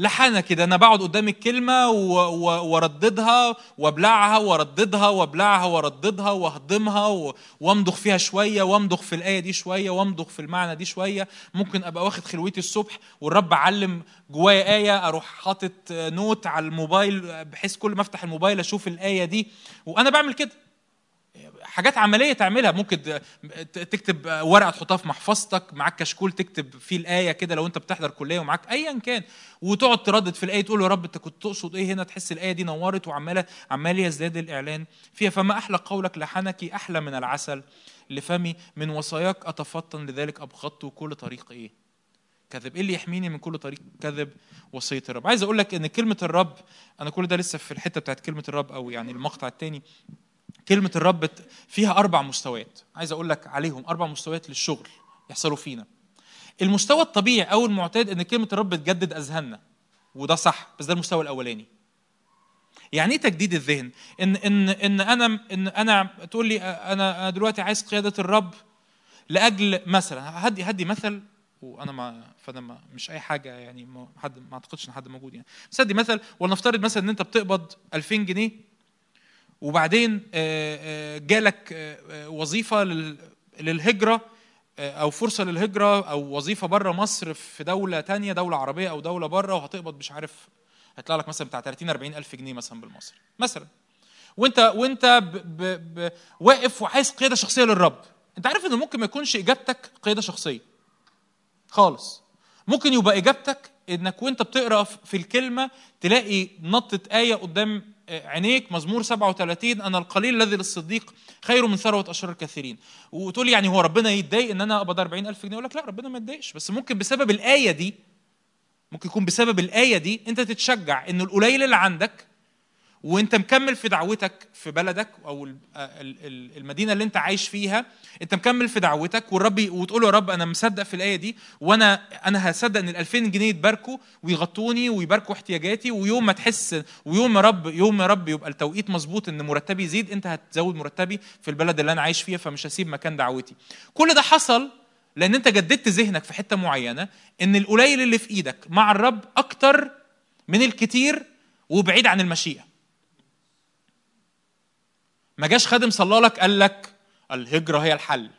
لحنة كده. أنا بقعد قدام الكلمة وأرددها وأبلعها وأرددها وأبلعها وأرددها وأهضمها وأمضغ فيها شوية وأمضغ في الآية دي شوية وأمضغ في المعنى دي شوية. ممكن أبقى واخد خلوتي الصبح والرب علم جوايا آية أروح حاطط نوت على الموبايل بحيث كل ما أفتح الموبايل أشوف الآية دي. وأنا بعمل كده. حاجات عملية تعملها. ممكن تكتب ورقة تحطها في محفظتك معاك كشكول تكتب فيه الآية كده لو أنت بتحضر كلية ومعاك ايا كان وتقعد تردد في الآية تقول يا رب أنت كنت تقصد إيه هنا؟ تحس الآية دي نورت وعماله عمال يزداد الإعلان. فيها فما أحلى قولك لحنك أحلى من العسل لفمي من وصاياك أتفطن لذلك أبغضت كل طريق إيه؟ كذب. إيه اللي يحميني من كل طريق كذب؟ وصية الرب. عايز أقول لك إن كلمة الرب أنا كل ده لسه في الحتة بتاعت كلمة الرب أو يعني المقطع الثاني كلمة الرب فيها أربع مستويات. عايز أقول لك عليهم أربع مستويات للشغل يحصلوا فينا. المستوى الطبيعي أو المعتاد إن كلمة الرب تجدد أذهاننا وده صح بس ده المستوى الأولاني. يعني إيه تجديد الذهن؟ ان ان إن أنا إن أنا تقول لي أنا دلوقتي عايز قيادة الرب لأجل مثلا هدي هدي مثل وأنا ما فأنا ما مش أي حاجة يعني ما حد ما أعتقدش إن حد موجود يعني. بس هدي مثل ولنفترض مثلا إن أنت بتقبض 2000 جنيه وبعدين آه، آه، جالك آه، وظيفة للهجرة أو فرصة للهجرة أو وظيفة بره مصر في دولة تانية دولة عربية أو دولة بره وهتقبض مش عارف هيطلع لك مثلا بتاع 30 40 ألف جنيه مثلا بالمصري مثلا. وأنت وأنت ب ب ب واقف وعايز قيادة شخصية للرب. أنت عارف إن ممكن ما يكونش إجابتك قيادة شخصية. خالص. ممكن يبقى إجابتك إنك وأنت بتقرأ في الكلمة تلاقي نطه آية قدام عينيك مزمور 37 أنا القليل الذي للصديق خير من ثروة أشرار كثيرين وتقول يعني هو ربنا يتضايق إن أنا أقبض 40000 جنيه؟ أقول لك لا ربنا ما يتضايقش. بس ممكن بسبب الآية دي ممكن يكون بسبب الآية دي أنت تتشجع إن القليل اللي عندك وانت مكمل في دعوتك في بلدك أو المدينة اللي انت عايش فيها انت مكمل في دعوتك والرب وتقول يا رب أنا مصدق في الآية دي وأنا أنا هصدق إن ال 2000 جنيه يتباركوا ويغطوني ويباركوا احتياجاتي ويوم ما تحس ويوم يا رب يوم يا رب يبقى التوقيت مظبوط إن مرتبي يزيد انت هتزود مرتبي في البلد اللي أنا عايش فيها فمش هسيب مكان دعوتي. كل ده حصل لأن انت جددت ذهنك في حتة معينة إن القليل اللي في إيدك مع الرب أكتر من الكتير وبعيد عن المشيئة. ما جاش خادم صلى لك قال لك الهجرة هي الحل.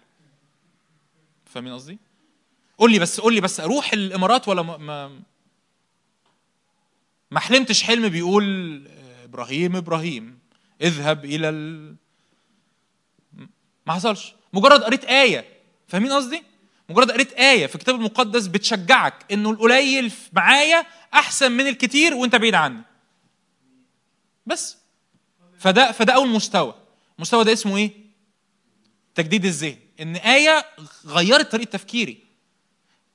فاهمين قصدي؟ قول لي بس قول لي بس أروح الإمارات ولا ما ما حلمتش حلم بيقول إبراهيم إبراهيم اذهب إلى ال... ما حصلش. مجرد قريت آية. فاهمين قصدي؟ مجرد قريت آية في الكتاب المقدس بتشجعك إنه القليل معايا أحسن من الكتير وأنت بعيد عني. بس. فده فده أول مستوى. المستوى ده اسمه إيه؟ تجديد الذهن. إن آية غيرت طريقة تفكيري.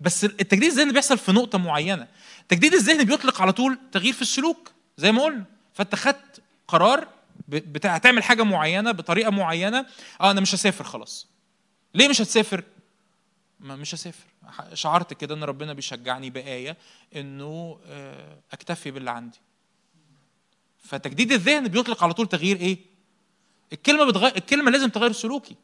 بس التجديد الذهن بيحصل في نقطة معينة. تجديد الذهن بيطلق على طول تغيير في السلوك زي ما قلنا. فأنت خدت قرار بتاع هتعمل حاجة معينة بطريقة معينة. آه أنا مش هسافر خلاص. ليه مش هتسافر؟ ما مش هسافر. شعرت كده إن ربنا بيشجعني بآية إنه آه، أكتفي باللي عندي. فتجديد الذهن بيطلق على طول تغيير إيه؟ الكلمة بتغير الكلمة لازم تغير سلوكي.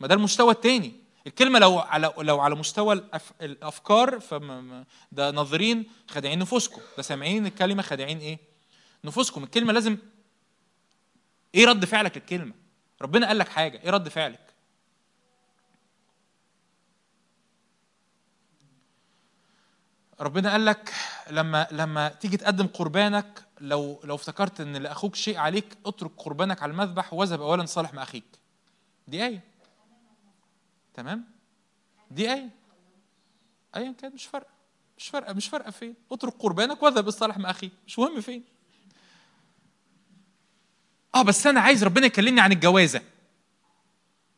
ما ده المستوى الثاني الكلمة لو على لو على مستوى الأف... الأفكار فم... ده ناظرين خادعين نفوسكم. ده سامعين الكلمة خادعين إيه؟ نفوسكم. الكلمة لازم إيه رد فعلك الكلمة؟ ربنا قال لك حاجة. إيه رد فعلك؟ ربنا قال لك لما لما تيجي تقدم قربانك لو لو افتكرت إن لاخوك شيء عليك اترك قربانك على المذبح واذهب اولا صالح مع أخيك. دي آية. تمام؟ دي آية. ايا كان مش فارقه مش فارقه مش فارقه فين. اترك قربانك واذهب الصالح مع أخيك. مش مهم فين. آه بس أنا عايز ربنا يكلمني عن الجوازة.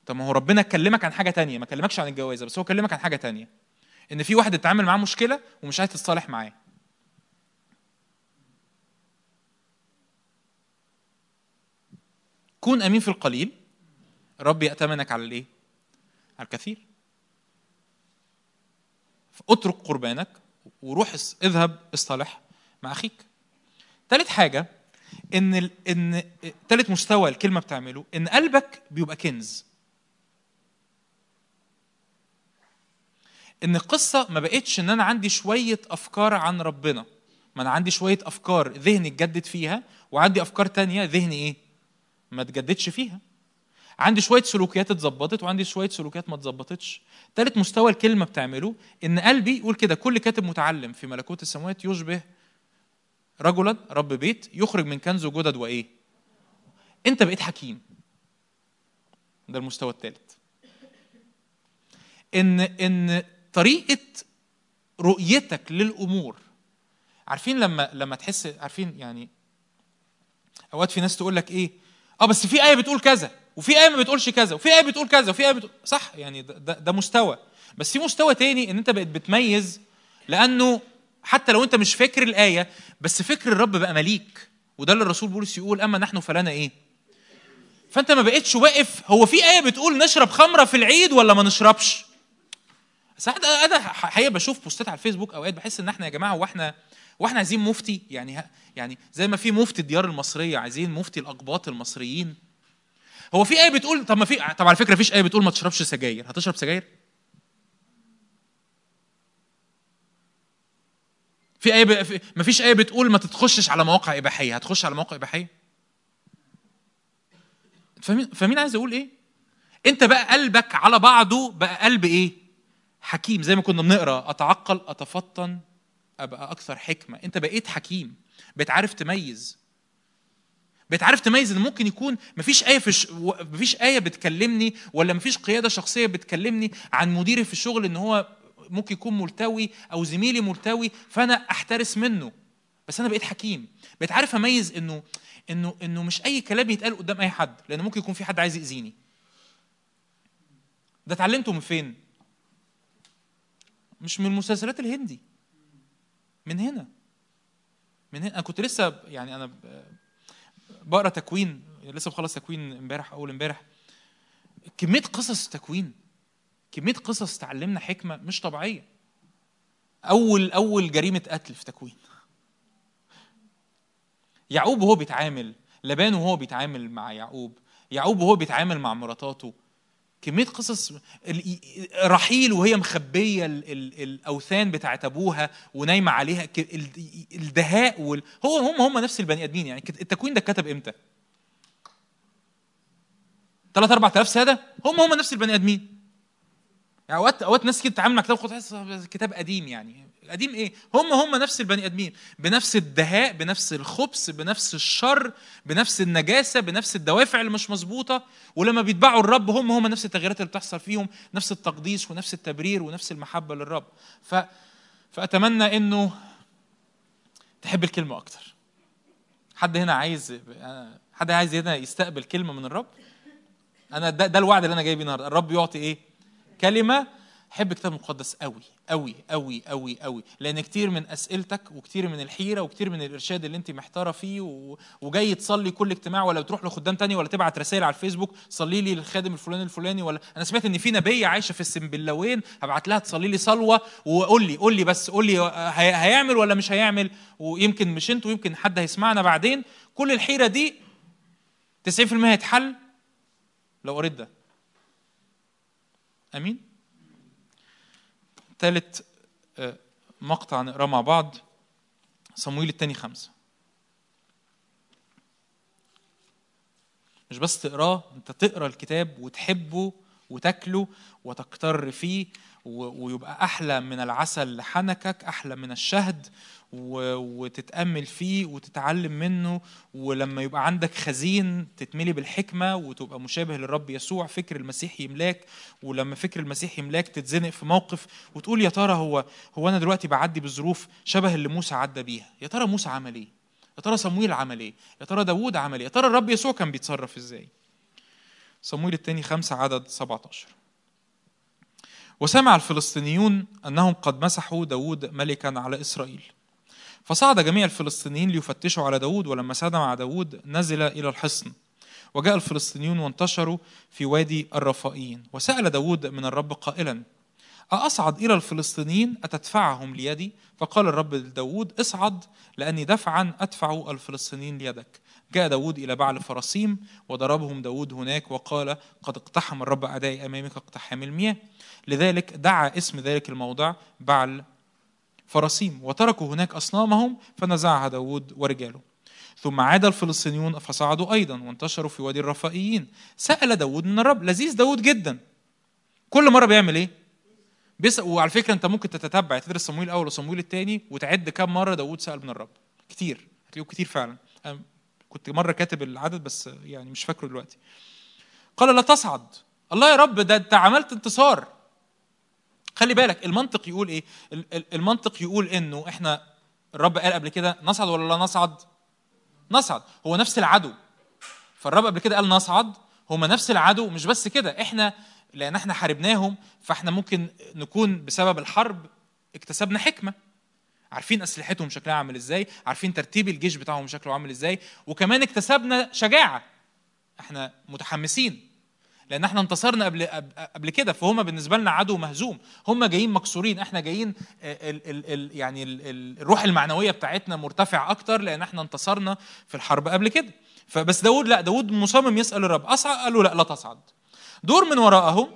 طب ما هو ربنا كلمك عن حاجة تانية. ما كلمكش عن الجوازة بس هو كلمك عن حاجة تانية. إن في واحد اتعامل معاه مشكلة ومش عايز تتصالح معاه. كون أمين في القليل. رب يأتمنك على الإيه؟ على الكثير. اترك قربانك وروح اذهب اصطلح مع أخيك. تالت حاجة إن ال... إن تالت مستوى الكلمة بتعمله إن قلبك بيبقى كنز. إن القصة ما بقتش إن أنا عندي شوية أفكار عن ربنا ما أنا عندي شوية أفكار ذهني اتجدد فيها وعندي أفكار تانية ذهني إيه؟ ما اتجددش فيها. عندي شوية سلوكيات اتظبطت وعندي شوية سلوكيات ما اتظبطتش. تالت مستوى الكلمة بتعمله إن قلبي يقول كده. كل كاتب متعلم في ملكوت السماوات يشبه رجلا رب بيت يخرج من كنزه جدد وإيه؟ أنت بقيت حكيم. ده المستوى الثالث إن إن طريقة رؤيتك للأمور عارفين لما لما تحس عارفين يعني أوقات في ناس تقول لك إيه؟ آه بس في آية بتقول كذا وفي آية ما بتقولش كذا وفي آية بتقول كذا وفي آية بتقول صح يعني ده, ده, مستوى. بس في مستوى تاني إن أنت بقيت بتميز لأنه حتى لو أنت مش فاكر الآية بس فكر الرب بقى مليك وده اللي الرسول بولس يقول أما نحن فلنا إيه؟ فأنت ما بقتش واقف هو في آية بتقول نشرب خمرة في العيد ولا ما نشربش؟ ساعات أنا حقيقة بشوف بوستات على الفيسبوك أوقات بحس إن إحنا يا جماعة وإحنا وإحنا عايزين مفتي يعني يعني زي ما في مفتي الديار المصرية عايزين مفتي الأقباط المصريين. هو في آية بتقول طب ما في طب على فكرة فيش آية بتقول ما تشربش سجاير. هتشرب سجاير؟ في آية ب... ما فيش آية بتقول ما تتخشش على مواقع إباحية. هتخش على مواقع إباحية؟ فاهمين فاهمين عايز أقول إيه؟ أنت بقى قلبك على بعضه بقى قلب إيه؟ حكيم زي ما كنا بنقرأ أتعقل أتفطن أبقى أكثر حكمة. أنت بقيت حكيم بقيت عارف تميز. بقيت عارف تميز إن ممكن يكون مفيش آية في ش... مفيش آية بتكلمني ولا مفيش قيادة شخصية بتكلمني عن مديري في الشغل إن هو ممكن يكون ملتوي أو زميلي ملتوي فأنا أحترس منه. بس أنا بقيت حكيم. بقيت عارف أميز إنه إنه إنه مش أي كلام يتقال قدام أي حد لأن ممكن يكون في حد عايز يأذيني. ده اتعلمته من فين؟ مش من المسلسلات الهندي. من هنا. من هنا. أنا كنت لسه يعني أنا بقرأ تكوين. لسه بخلص تكوين امبارح أول امبارح. كمية قصص تكوين. كمية قصص تعلمنا حكمة مش طبيعية. أول أول جريمة قتل في تكوين. يعقوب وهو بيتعامل لبان وهو بيتعامل مع يعقوب. يعقوب وهو بيتعامل مع مراتاته. كمية قصص رحيل وهي مخبية الأوثان بتاعت أبوها ونايمة عليها الدهاء وال... هو هم هم نفس البني آدمين يعني. التكوين ده اتكتب إمتى؟ 3 4000 سنه هم هم نفس البني آدمين. يعني اوقات أوقات ناس كده تتعامل مع كتاب تحس كتاب قديم يعني. قديم إيه؟ هم هم نفس البني آدمين بنفس الدهاء بنفس الخبث بنفس الشر بنفس النجاسة بنفس الدوافع اللي مش مظبوطة. ولما بيتبعوا الرب هم هم نفس التغييرات اللي بتحصل فيهم نفس التقديس ونفس التبرير ونفس المحبة للرب. ف فأتمنى إنه تحب الكلمة أكتر. حد هنا عايز حد عايز هنا يستقبل كلمة من الرب؟ أنا ده, ده الوعد اللي أنا جاي بيه النهارده. الرب يعطي إيه؟ كلمة حب الكتاب المقدس قوي قوي قوي قوي قوي. لأن كتير من أسئلتك وكتير من الحيرة وكتير من الإرشاد اللي أنت محتارة فيه و... وجاي تصلي كل اجتماع ولا بتروح لخدام تاني ولا تبعت رسائل على الفيسبوك صلي لي للخادم الفلاني الفلاني ولا. أنا سمعت إن في نبية عايشة في السنبلاوين هبعت لها تصلي لي صلوة وقول لي قول لي بس قول لي هي... هيعمل ولا مش هيعمل. ويمكن مش أنت ويمكن حد هيسمعنا بعدين. كل الحيرة دي 90% هيتحل لو قريت ده. آمين. ثالث آه، مقطع نقرأه مع بعض. صمويل الثاني خمسة. مش بس تقراه انت تقرأ الكتاب وتحبه وتاكله وتقتر فيه ويبقى أحلى من العسل لحنكك أحلى من الشهد وتتأمل فيه وتتعلم منه ولما يبقى عندك خزين تتملي بالحكمة وتبقى مشابه للرب يسوع فكر المسيح يملاك ولما فكر المسيح يملاك تتزنق في موقف وتقول يا ترى هو هو أنا دلوقتي بعدي بظروف شبه اللي موسى عدى بيها؟ يا ترى موسى عمل إيه؟ يا ترى صمويل عمل إيه؟ يا ترى داوود عمل إيه؟ يا ترى الرب يسوع كان بيتصرف إزاي؟ صمويل الثاني خمسة عدد 17 وسمع الفلسطينيون أنهم قد مسحوا داود ملكا على إسرائيل. فصعد جميع الفلسطينيين ليفتشوا على داود ولما ساد مع داود نزل إلى الحصن. وجاء الفلسطينيون وانتشروا في وادي الرفائيين. وسأل داود من الرب قائلا أصعد إلى الفلسطينيين؟ أتدفعهم ليدي؟ فقال الرب لداود اصعد لأني دفعا أدفع الفلسطينيين ليدك. جاء داود إلى بعل فرسيم وضربهم داود هناك وقال قد اقتحم الرب أعدائي أمامك اقتحام المياه. لذلك دعا اسم ذلك الموضع بعل فرسيم وتركوا هناك أصنامهم فنزعها داود ورجاله. ثم عاد الفلسطينيون فصعدوا أيضا وانتشروا في وادي الرفائيين. سأل داود من الرب لذيذ داود جدا. كل مرة بيعمل إيه؟ بيسأل وعلى فكرة أنت ممكن تتتبع تدرس صمويل الأول وصمويل الثاني وتعد كم مرة داود سأل من الرب. كتير هتلاقيه كتير فعلا. أنا كنت مرة كاتب العدد بس يعني مش فاكره دلوقتي. قال لا تصعد. الله يا رب ده أنت عملت انتصار. خلي بالك المنطق يقول إيه؟ المنطق يقول إنه إحنا الرب قال قبل كده نصعد ولا لا نصعد؟ نصعد. هو نفس العدو. فالرب قبل كده قال نصعد. هما نفس العدو مش بس كده. إحنا لأن إحنا حاربناهم فإحنا ممكن نكون بسبب الحرب اكتسبنا حكمة. عارفين أسلحتهم شكلها عامل إزاي؟ عارفين ترتيب الجيش بتاعهم شكله عامل إزاي؟ وكمان اكتسبنا شجاعة. إحنا متحمسين. لأن إحنا انتصرنا قبل قبل كده فهم بالنسبة لنا عدو مهزوم. هم جايين مكسورين. إحنا جايين ال ال ال يعني ال الروح المعنوية بتاعتنا مرتفع أكتر لأن إحنا انتصرنا في الحرب قبل كده. فبس داود لا داود مصمم يسأل الرب. أصعد؟ قال له لا لا تصعد. دور من وراءهم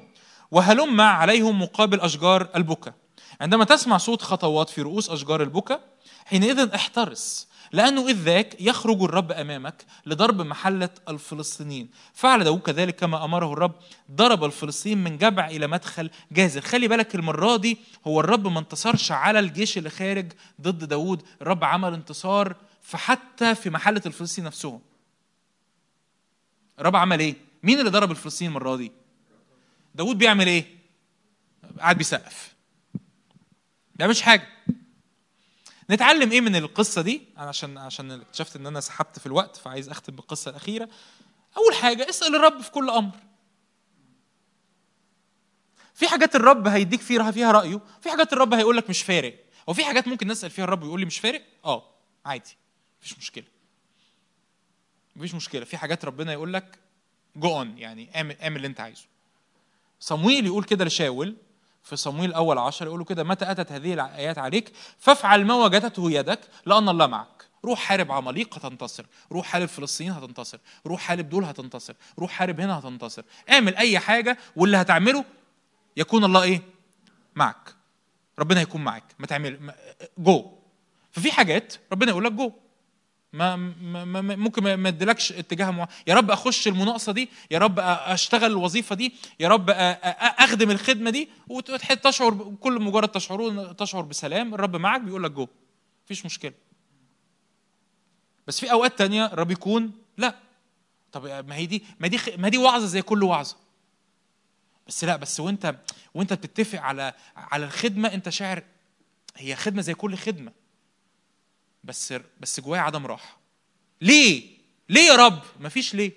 وهلم عليهم مقابل أشجار البكا عندما تسمع صوت خطوات في رؤوس أشجار البكا حينئذ احترس. لأنه إذ ذاك يخرج الرب أمامك لضرب محلة الفلسطينيين فعل داود كذلك كما أمره الرب ضرب الفلسطينيين من جبع إلى مدخل جازر خلي بالك المرة دي هو الرب ما انتصرش على الجيش اللي خارج ضد داود الرب عمل انتصار فحتى في محلة الفلسطين نفسهم الرب عمل إيه؟ مين اللي ضرب الفلسطين المرة دي؟ داود بيعمل إيه؟ قاعد بيسقف ما بيعملش حاجة نتعلم إيه من القصة دي؟ عشان عشان اكتشفت إن أنا سحبت في الوقت فعايز أختم بالقصة الأخيرة. أول حاجة اسأل الرب في كل أمر. في حاجات الرب هيديك فيها فيها رأيه في حاجات الرب هيقول لك مش فارق. هو في حاجات ممكن نسال فيها الرب ويقول لي مش فارق؟ آه عادي مفيش مشكلة. مفيش مشكلة. في حاجات ربنا يقول لك go on يعني اعمل اعمل اللي أنت عايزه. صمويل يقول كده لشاول في صمويل الأول عشر يقولوا كده متى أتت هذه الآيات عليك؟ فافعل ما وجدته يدك لأن الله معك. روح حارب عماليق هتنتصر روح حارب فلسطين هتنتصر روح حارب دول هتنتصر روح حارب هنا هتنتصر. اعمل أي حاجة واللي هتعمله يكون الله إيه؟ معك. ربنا هيكون معك. ما تعمل جو ففي حاجات ربنا يقول لك جو ما, ما, ما ممكن ما اديلكش اتجاه معين يا رب أخش المناقصة دي يا رب أشتغل الوظيفة دي يا رب أخدم الخدمة دي وتشعر كل مجرد تشعرون تشعر بسلام الرب معك بيقول لك جو. مفيش مشكلة. بس في أوقات تانية الرب يكون لا. طب ما هي دي ما دي ما دي وعظة زي كل وعظة. بس لا بس وانت وانت بتتفق على على الخدمة انت شاعر هي خدمة زي كل خدمة. بس بس جوايا عدم راحة. ليه؟ ليه يا رب؟ مفيش ليه.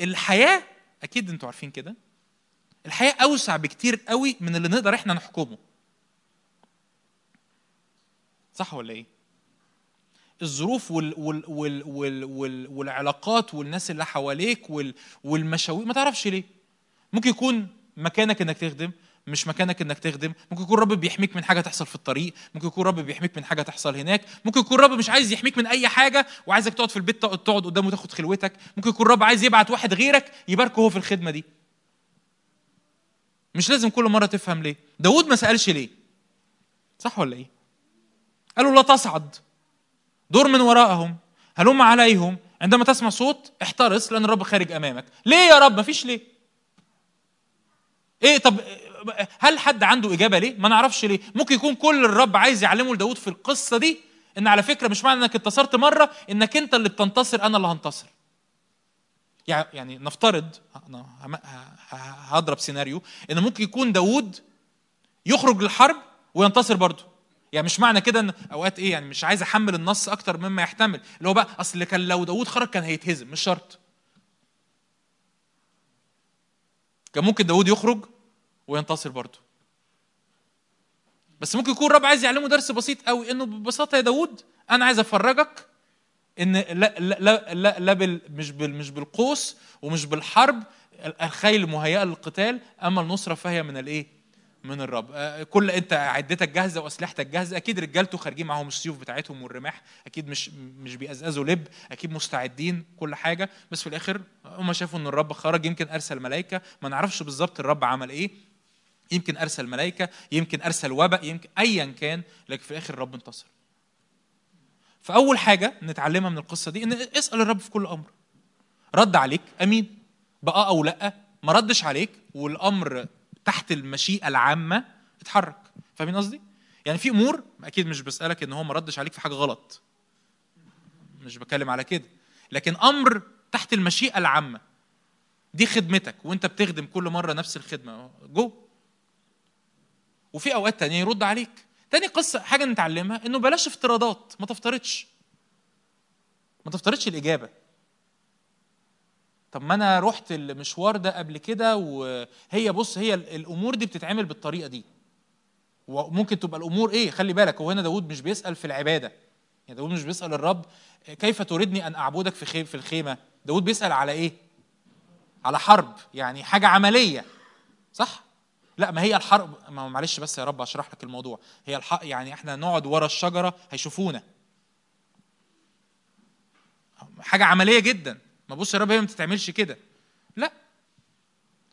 الحياة أكيد أنتوا عارفين كده. الحياة أوسع بكتير قوي من اللي نقدر إحنا نحكمه. صح ولا إيه؟ الظروف وال وال وال وال وال والعلاقات والناس اللي حواليك وال والمشاوير ما تعرفش ليه. ممكن يكون مكانك إنك تخدم مش مكانك إنك تخدم. ممكن يكون رب بيحميك من حاجة تحصل في الطريق. ممكن يكون رب بيحميك من حاجة تحصل هناك. ممكن يكون رب مش عايز يحميك من أي حاجة وعايزك تقعد في البيت تقعد قدامه وتاخد خلوتك. ممكن يكون رب عايز يبعت واحد غيرك يباركه هو في الخدمة دي. مش لازم كل مرة تفهم ليه. داود ما سألش ليه. صح ولا إيه؟ قالوا لا تصعد. دور من وراءهم. هلم عليهم؟ عندما تسمع صوت احترس لأن الرب خارج أمامك. ليه يا رب؟ ما فيش ليه. إيه طب هل حد عنده إجابة ليه؟ ما نعرفش ليه، ممكن يكون كل الرب عايز يعلمه لداود في القصة دي إن على فكرة مش معنى إنك انتصرت مرة إنك أنت اللي بتنتصر أنا اللي هنتصر. يعني نفترض هضرب سيناريو إن ممكن يكون داود يخرج للحرب وينتصر برضه. يعني مش معنى كده إن أوقات إيه يعني مش عايز أحمل النص أكتر مما يحتمل اللي هو بقى أصل كان لو داود خرج كان هيتهزم مش شرط. كان ممكن داود يخرج وينتصر برضه. بس ممكن يكون الرب عايز يعلمه درس بسيط قوي إنه ببساطة يا داود أنا عايز أفرجك إن لا لا لا, لا, لا بال مش بال مش بالقوس ومش بالحرب الخيل مهيئه للقتال أما النصرة فهي من الإيه؟ من الرب. آه، كل أنت عدتك جاهزة وأسلحتك جاهزة أكيد رجالته خارجين معاهم السيوف بتاعتهم والرماح أكيد مش مش بيقزقزوا لب أكيد مستعدين كل حاجة بس في الآخر هم شافوا إن الرب خرج يمكن أرسل ملائكة ما نعرفش بالظبط الرب عمل إيه يمكن أرسل ملائكة يمكن أرسل وباء يمكن ايا كان لكن في الآخر الرب انتصر. فأول حاجة نتعلمها من القصة دي إن اسأل الرب في كل أمر. رد عليك آمين. بقى أو لأ ما ردش عليك والأمر تحت المشيئة العامة اتحرك. فاهمين قصدي؟ يعني في أمور أكيد مش بسألك إن هو ما ردش عليك في حاجة غلط. مش بتكلم على كده. لكن أمر تحت المشيئة العامة. دي خدمتك وأنت بتخدم كل مرة نفس الخدمة. جو. وفي أوقات تانية يرد عليك. تاني قصة حاجة نتعلمها إنه بلاش افتراضات ما تفترضش. ما تفترضش الإجابة. طب ما أنا رحت المشوار ده قبل كده وهي بص هي الأمور دي بتتعمل بالطريقة دي. وممكن تبقى الأمور إيه؟ خلي بالك هو هنا داود مش بيسأل في العبادة. يعني داود مش بيسأل الرب كيف تريدني أن أعبدك في في الخيمة؟ داود بيسأل على إيه؟ على حرب يعني حاجة عملية. صح؟ لا ما هي الحرب ما معلش بس يا رب اشرح لك الموضوع. هي الحق يعني إحنا نقعد ورا الشجرة هيشوفونا. حاجة عملية جدا. ما بص يا رب هي ما بتتعملش كده. لا.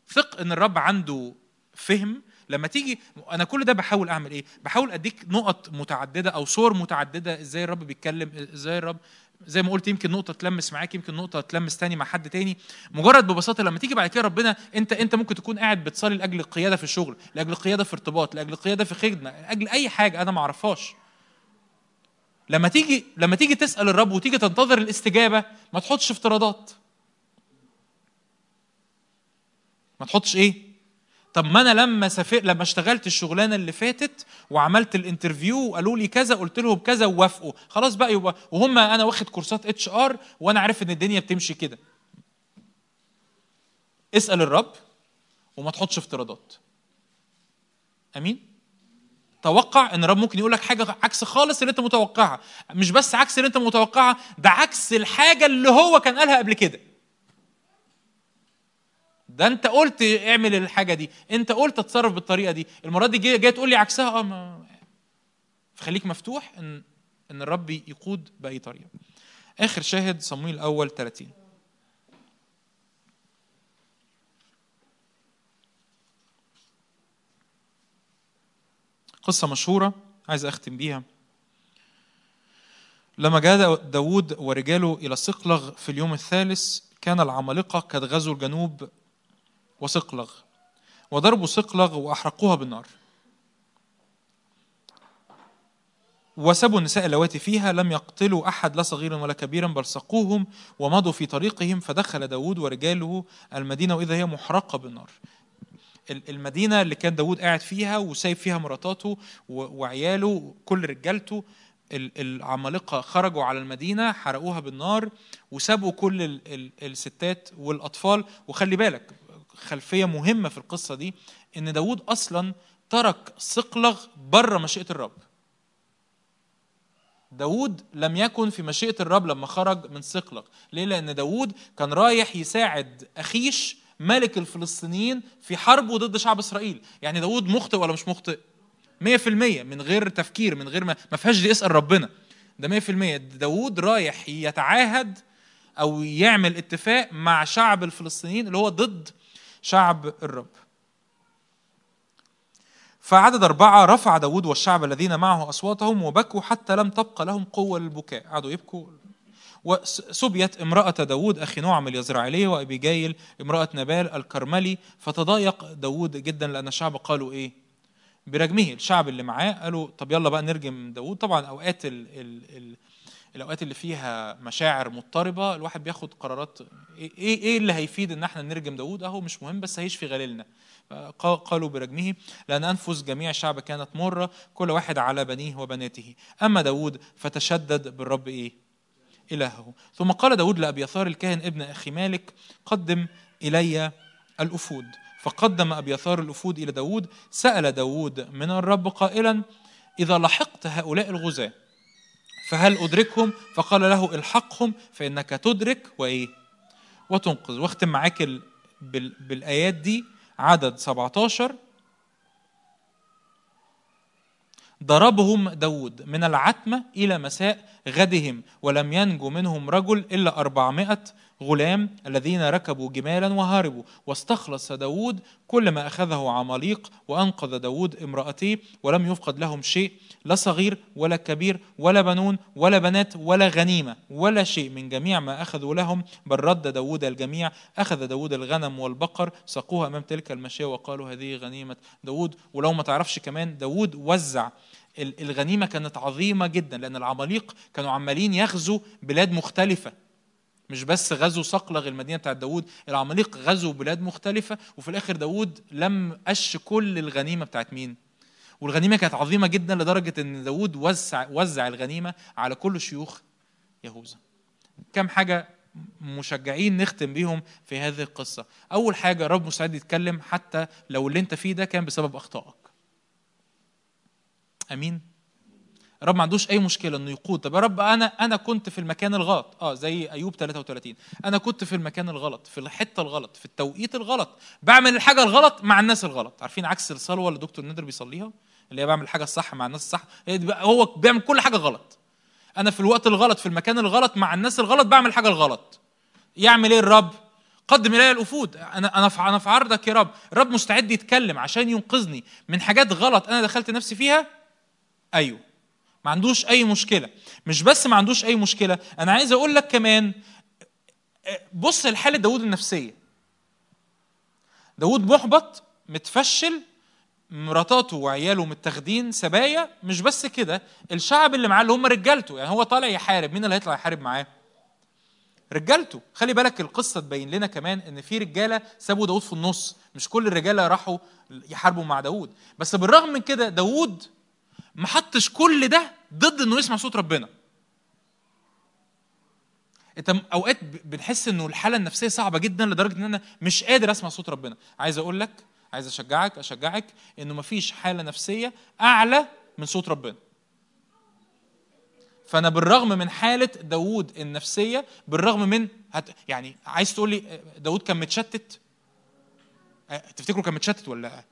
ثق إن الرب عنده فهم. لما تيجي أنا كل ده بحاول أعمل إيه؟ بحاول أديك نقط متعددة أو صور متعددة إزاي الرب بيتكلم إزاي الرب زي ما قلت يمكن نقطة تلمس معاك يمكن نقطة تلمس تاني مع حد تاني. مجرد ببساطة لما تيجي بعد كده ربنا انت انت ممكن تكون قاعد بتصلي لأجل القيادة في الشغل لأجل القيادة في ارتباط لأجل القيادة في خدمة لأجل أي حاجة أنا ما أعرفهاش. لما تيجي لما تيجي تسأل الرب وتيجي تنتظر الاستجابة ما تحطش افتراضات. ما تحطش إيه؟ طب ما أنا لما سافر لما اشتغلت الشغلانة اللي فاتت وعملت ال interview وقالوا لي كذا قلت لهم كذا ووافقوا. خلاص بقى يبقى وهم أنا واخد كورسات HR وأنا عارف إن الدنيا بتمشي كده. اسأل الرب وما تحطش افتراضات. آمين؟ توقع إن الرب ممكن يقول لك حاجة عكس خالص اللي أنت متوقعها. مش بس عكس اللي أنت متوقعها ده عكس الحاجة اللي هو كان قالها قبل كده. ده انت قلت اعمل الحاجة دي انت قلت اتصرف بالطريقة دي المرة دي جاي تقول لي عكسها آه فخليك مفتوح ان إن الرب يقود بأي طريقة. آخر شاهد صمويل الأول 30 قصة مشهورة عايز أختم بيها. لما جاء داود ورجاله إلى صقلغ في اليوم الثالث كان العمالقة قد غزوا الجنوب وصقلغ. وضربوا صقلغ وأحرقوها بالنار. وسبوا النساء اللواتي فيها لم يقتلوا أحد لا صغيرا ولا كبيرا بل سقوهم ومضوا في طريقهم فدخل داود ورجاله المدينة وإذا هي محرقة بالنار. المدينة اللي كان داود قاعد فيها وسايب فيها مراتاته وعياله كل رجالته العمالقة خرجوا على المدينة حرقوها بالنار وسابوا كل الستات والأطفال. وخلي بالك خلفية مهمة في القصة دي إن داود أصلا ترك صقلغ بره مشيئة الرب. داود لم يكن في مشيئة الرب لما خرج من صقلغ. ليه؟ لأن داود كان رايح يساعد أخيش ملك الفلسطينيين في حربه ضد شعب إسرائيل. يعني داود مخطئ ولا مش مخطئ؟ 100% من غير تفكير من غير ما ما فيهاش دي إسأل ربنا. ده 100% داود رايح يتعاهد أو يعمل اتفاق مع شعب الفلسطينيين اللي هو ضد شعب الرب. فعدد أربعة رفع داود والشعب الذين معه أصواتهم وبكوا حتى لم تبقى لهم قوة للبكاء. قعدوا يبكوا. وسبيت امرأة داود أخي نعم اليزرعيلية وأبي جايل امرأة نبال الكرملي. فتضايق داود جدا لأن الشعب قالوا إيه؟ برجمه. الشعب اللي معاه قالوا طب يلا بقى نرجم داود. طبعا أوقات ال ال ال الأوقات اللي فيها مشاعر مضطربة الواحد بياخد قرارات إيه إيه اللي هيفيد إن إحنا نرجم داود أهو مش مهم بس هيشفي غليلنا. قالوا برجمه لأن أنفس جميع الشعب كانت مرة كل واحد على بنيه وبناته. أما داود فتشدد بالرب إيه؟ إلهه. ثم قال داود لأبيثار الكاهن ابن أخي مالك قدم إلي الأفود. فقدم أبيثار الأفود إلى داود سأل داود من الرب قائلا إذا لحقت هؤلاء الغزاة فهل أدركهم؟ فقال له الحقهم فإنك تدرك وإيه؟ وتنقذ. واختم معاك ال... بال... بالآيات دي. عدد 17 ضربهم داود من العتمة إلى مساء غدهم ولم ينجو منهم رجل إلا أربعمائة. غلام الذين ركبوا جمالا وهربوا واستخلص داود كل ما أخذه عماليق وأنقذ داود امرأتيه ولم يفقد لهم شيء لا صغير ولا كبير ولا بنون ولا بنات ولا غنيمة ولا شيء من جميع ما أخذوا لهم. بل رد داود الجميع أخذ داود الغنم والبقر سقوها أمام تلك المشية وقالوا هذه غنيمة داود. ولو ما تعرفش كمان داود وزع الغنيمة كانت عظيمة جدا لأن العماليق كانوا عمالين يغزوا بلاد مختلفة. مش بس غزوا صقلغ المدينة بتاعت داوود العماليق غزوا بلاد مختلفة وفي الآخر داوود لم قش كل الغنيمة بتاعت مين؟ والغنيمة كانت عظيمة جدا لدرجة إن داوود وزع وزع الغنيمة على كل شيوخ يهوذا. كم حاجة مشجعين نختم بيهم في هذه القصة. أول حاجة رب مستعد يتكلم حتى لو اللي أنت فيه ده كان بسبب أخطائك. أمين؟ رب ما عندوش أي مشكلة إنه يقود. طب يا رب أنا أنا كنت في المكان الغلط. آه زي أيوب 33 أنا كنت في المكان الغلط في الحتة الغلط في التوقيت الغلط. بعمل الحاجة الغلط مع الناس الغلط. عارفين عكس الصلوة اللي دكتور ندر بيصليها؟ اللي هي بعمل الحاجة الصح مع الناس الصح. هو بيعمل كل حاجة غلط. أنا في الوقت الغلط في المكان الغلط مع الناس الغلط بعمل حاجة الغلط. يعمل إيه الرب؟ قدم الي الأفود. أنا أنا أنا في عرضك يا رب. الرب مستعد يتكلم عشان ينقذني من حاجات غلط أنا دخلت نفسي فيها؟ أيوه. ما عندوش أي مشكلة. مش بس ما عندوش أي مشكلة أنا عايز أقول لك كمان بص لحالة داود النفسية. داود محبط متفشل مراتاته وعياله متاخدين سبايا. مش بس كده الشعب اللي معاه اللي هم رجالته يعني هو طالع يحارب. مين اللي هيطلع يحارب معاه؟ رجالته. خلي بالك القصة تبين لنا كمان إن في رجالة سابوا داود في النص. مش كل الرجالة راحوا يحاربوا مع داود بس بالرغم من كده داود ما حطش كل ده ضد إنه يسمع صوت ربنا. أنت أوقات بنحس إنه الحالة النفسية صعبة جدا لدرجة إن أنا مش قادر أسمع صوت ربنا. عايز أقول لك عايز أشجعك أشجعك إنه مفيش حالة نفسية أعلى من صوت ربنا. فأنا بالرغم من حالة داوود النفسية بالرغم من هت يعني عايز تقول لي داوود كان متشتت؟ تفتكروا كان متشتت ولا لأ؟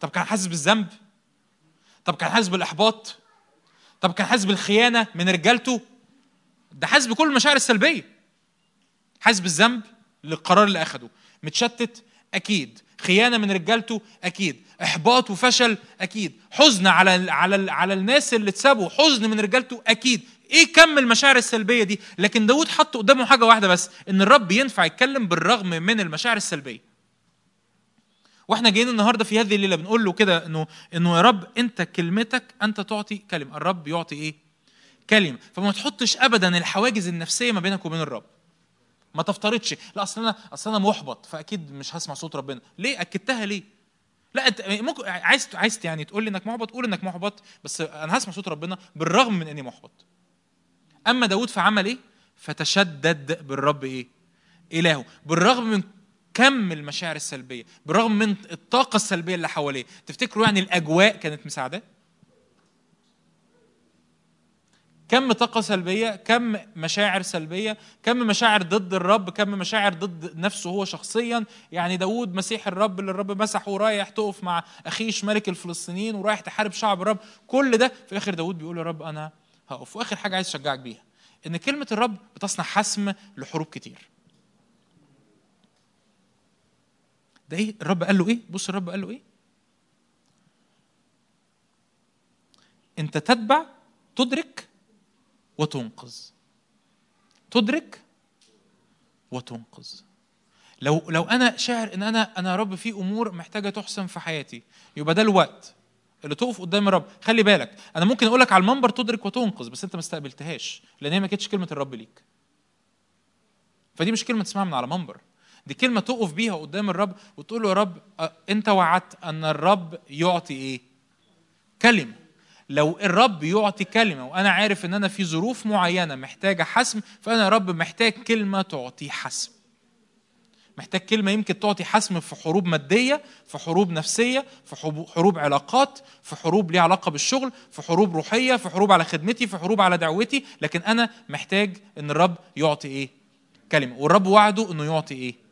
طب كان حاسس بالذنب؟ طب كان حاسس بالاحباط طب كان حاسس بالخيانه من رجالته؟ ده حاسس بكل المشاعر السلبية. حاسس بالذنب للقرار اللي أخده. متشتت؟ أكيد. خيانة من رجالته؟ أكيد. إحباط وفشل؟ أكيد. حزن على على على الناس اللي اتسابوا؟ حزن من رجالته؟ أكيد. إيه كم المشاعر السلبية دي؟ لكن داود حط قدامه حاجة واحدة بس إن الرب ينفع يتكلم بالرغم من المشاعر السلبية. وإحنا جايين النهارده في هذه الليلة بنقول له كده انه إنه يا رب أنت كلمتك أنت تعطي كلمة. الرب يعطي إيه؟ كلمة. فما تحطش ابدا الحواجز النفسية ما بينك وبين الرب. ما تفترضش. لا أصل أنا أصل أنا محبط فأكيد مش هسمع صوت ربنا. ليه؟ أكدتها ليه؟ لا أنت ممكن عايز عايز يعني تقول لي إنك محبط؟ قول إنك محبط بس أنا هسمع صوت ربنا بالرغم من إني محبط. أما داود فعمل إيه؟ فتشدد بالرب إيه؟ إلهه. بالرغم من كم المشاعر السلبية؟ بالرغم من الطاقة السلبية اللي حواليه. تفتكروا يعني الأجواء كانت مساعدة؟ كم طاقة سلبية؟ كم مشاعر سلبية؟ كم مشاعر ضد الرب؟ كم مشاعر ضد نفسه هو شخصيا؟ يعني داود مسيح الرب اللي الرب مسحه ورايح تقف مع أخيش ملك الفلسطينيين ورايح تحارب شعب الرب. كل ده في الآخر داود بيقول يا رب أنا هقف. وآخر حاجة عايز أشجعك بيها إن كلمة الرب بتصنع حسم لحروب كتير. ده إيه؟ الرب قال له إيه؟ بص الرب قال له إيه؟ أنت تتبع تدرك وتنقذ. تدرك وتنقذ. لو لو أنا شاعر إن أنا أنا يا رب في أمور محتاجة تحسن في حياتي يبقى ده الوقت اللي تقف قدام الرب. خلي بالك أنا ممكن أقول لك على المنبر تدرك وتنقذ بس أنت ما استقبلتهاش لأن هي ما كانتش كلمة الرب ليك. فدي مش كلمة تسمعها من على منبر. دي كلمة تقف بيها قدام الرب وتقول له يا رب أنت وعدت أن الرب يعطي إيه؟ كلمة. لو الرب يعطي كلمة وأنا عارف أن أنا في ظروف معينة محتاجة حسم فأنا يا رب محتاج كلمة تعطي حسم. محتاج كلمة يمكن تعطي حسم في حروب مادية في حروب نفسية في حروب علاقات في حروب ليها علاقة بالشغل في حروب روحية في حروب على خدمتي في حروب على دعوتي لكن أنا محتاج إن الرب يعطي إيه؟ كلمة. والرب وعده إنه يعطي إيه؟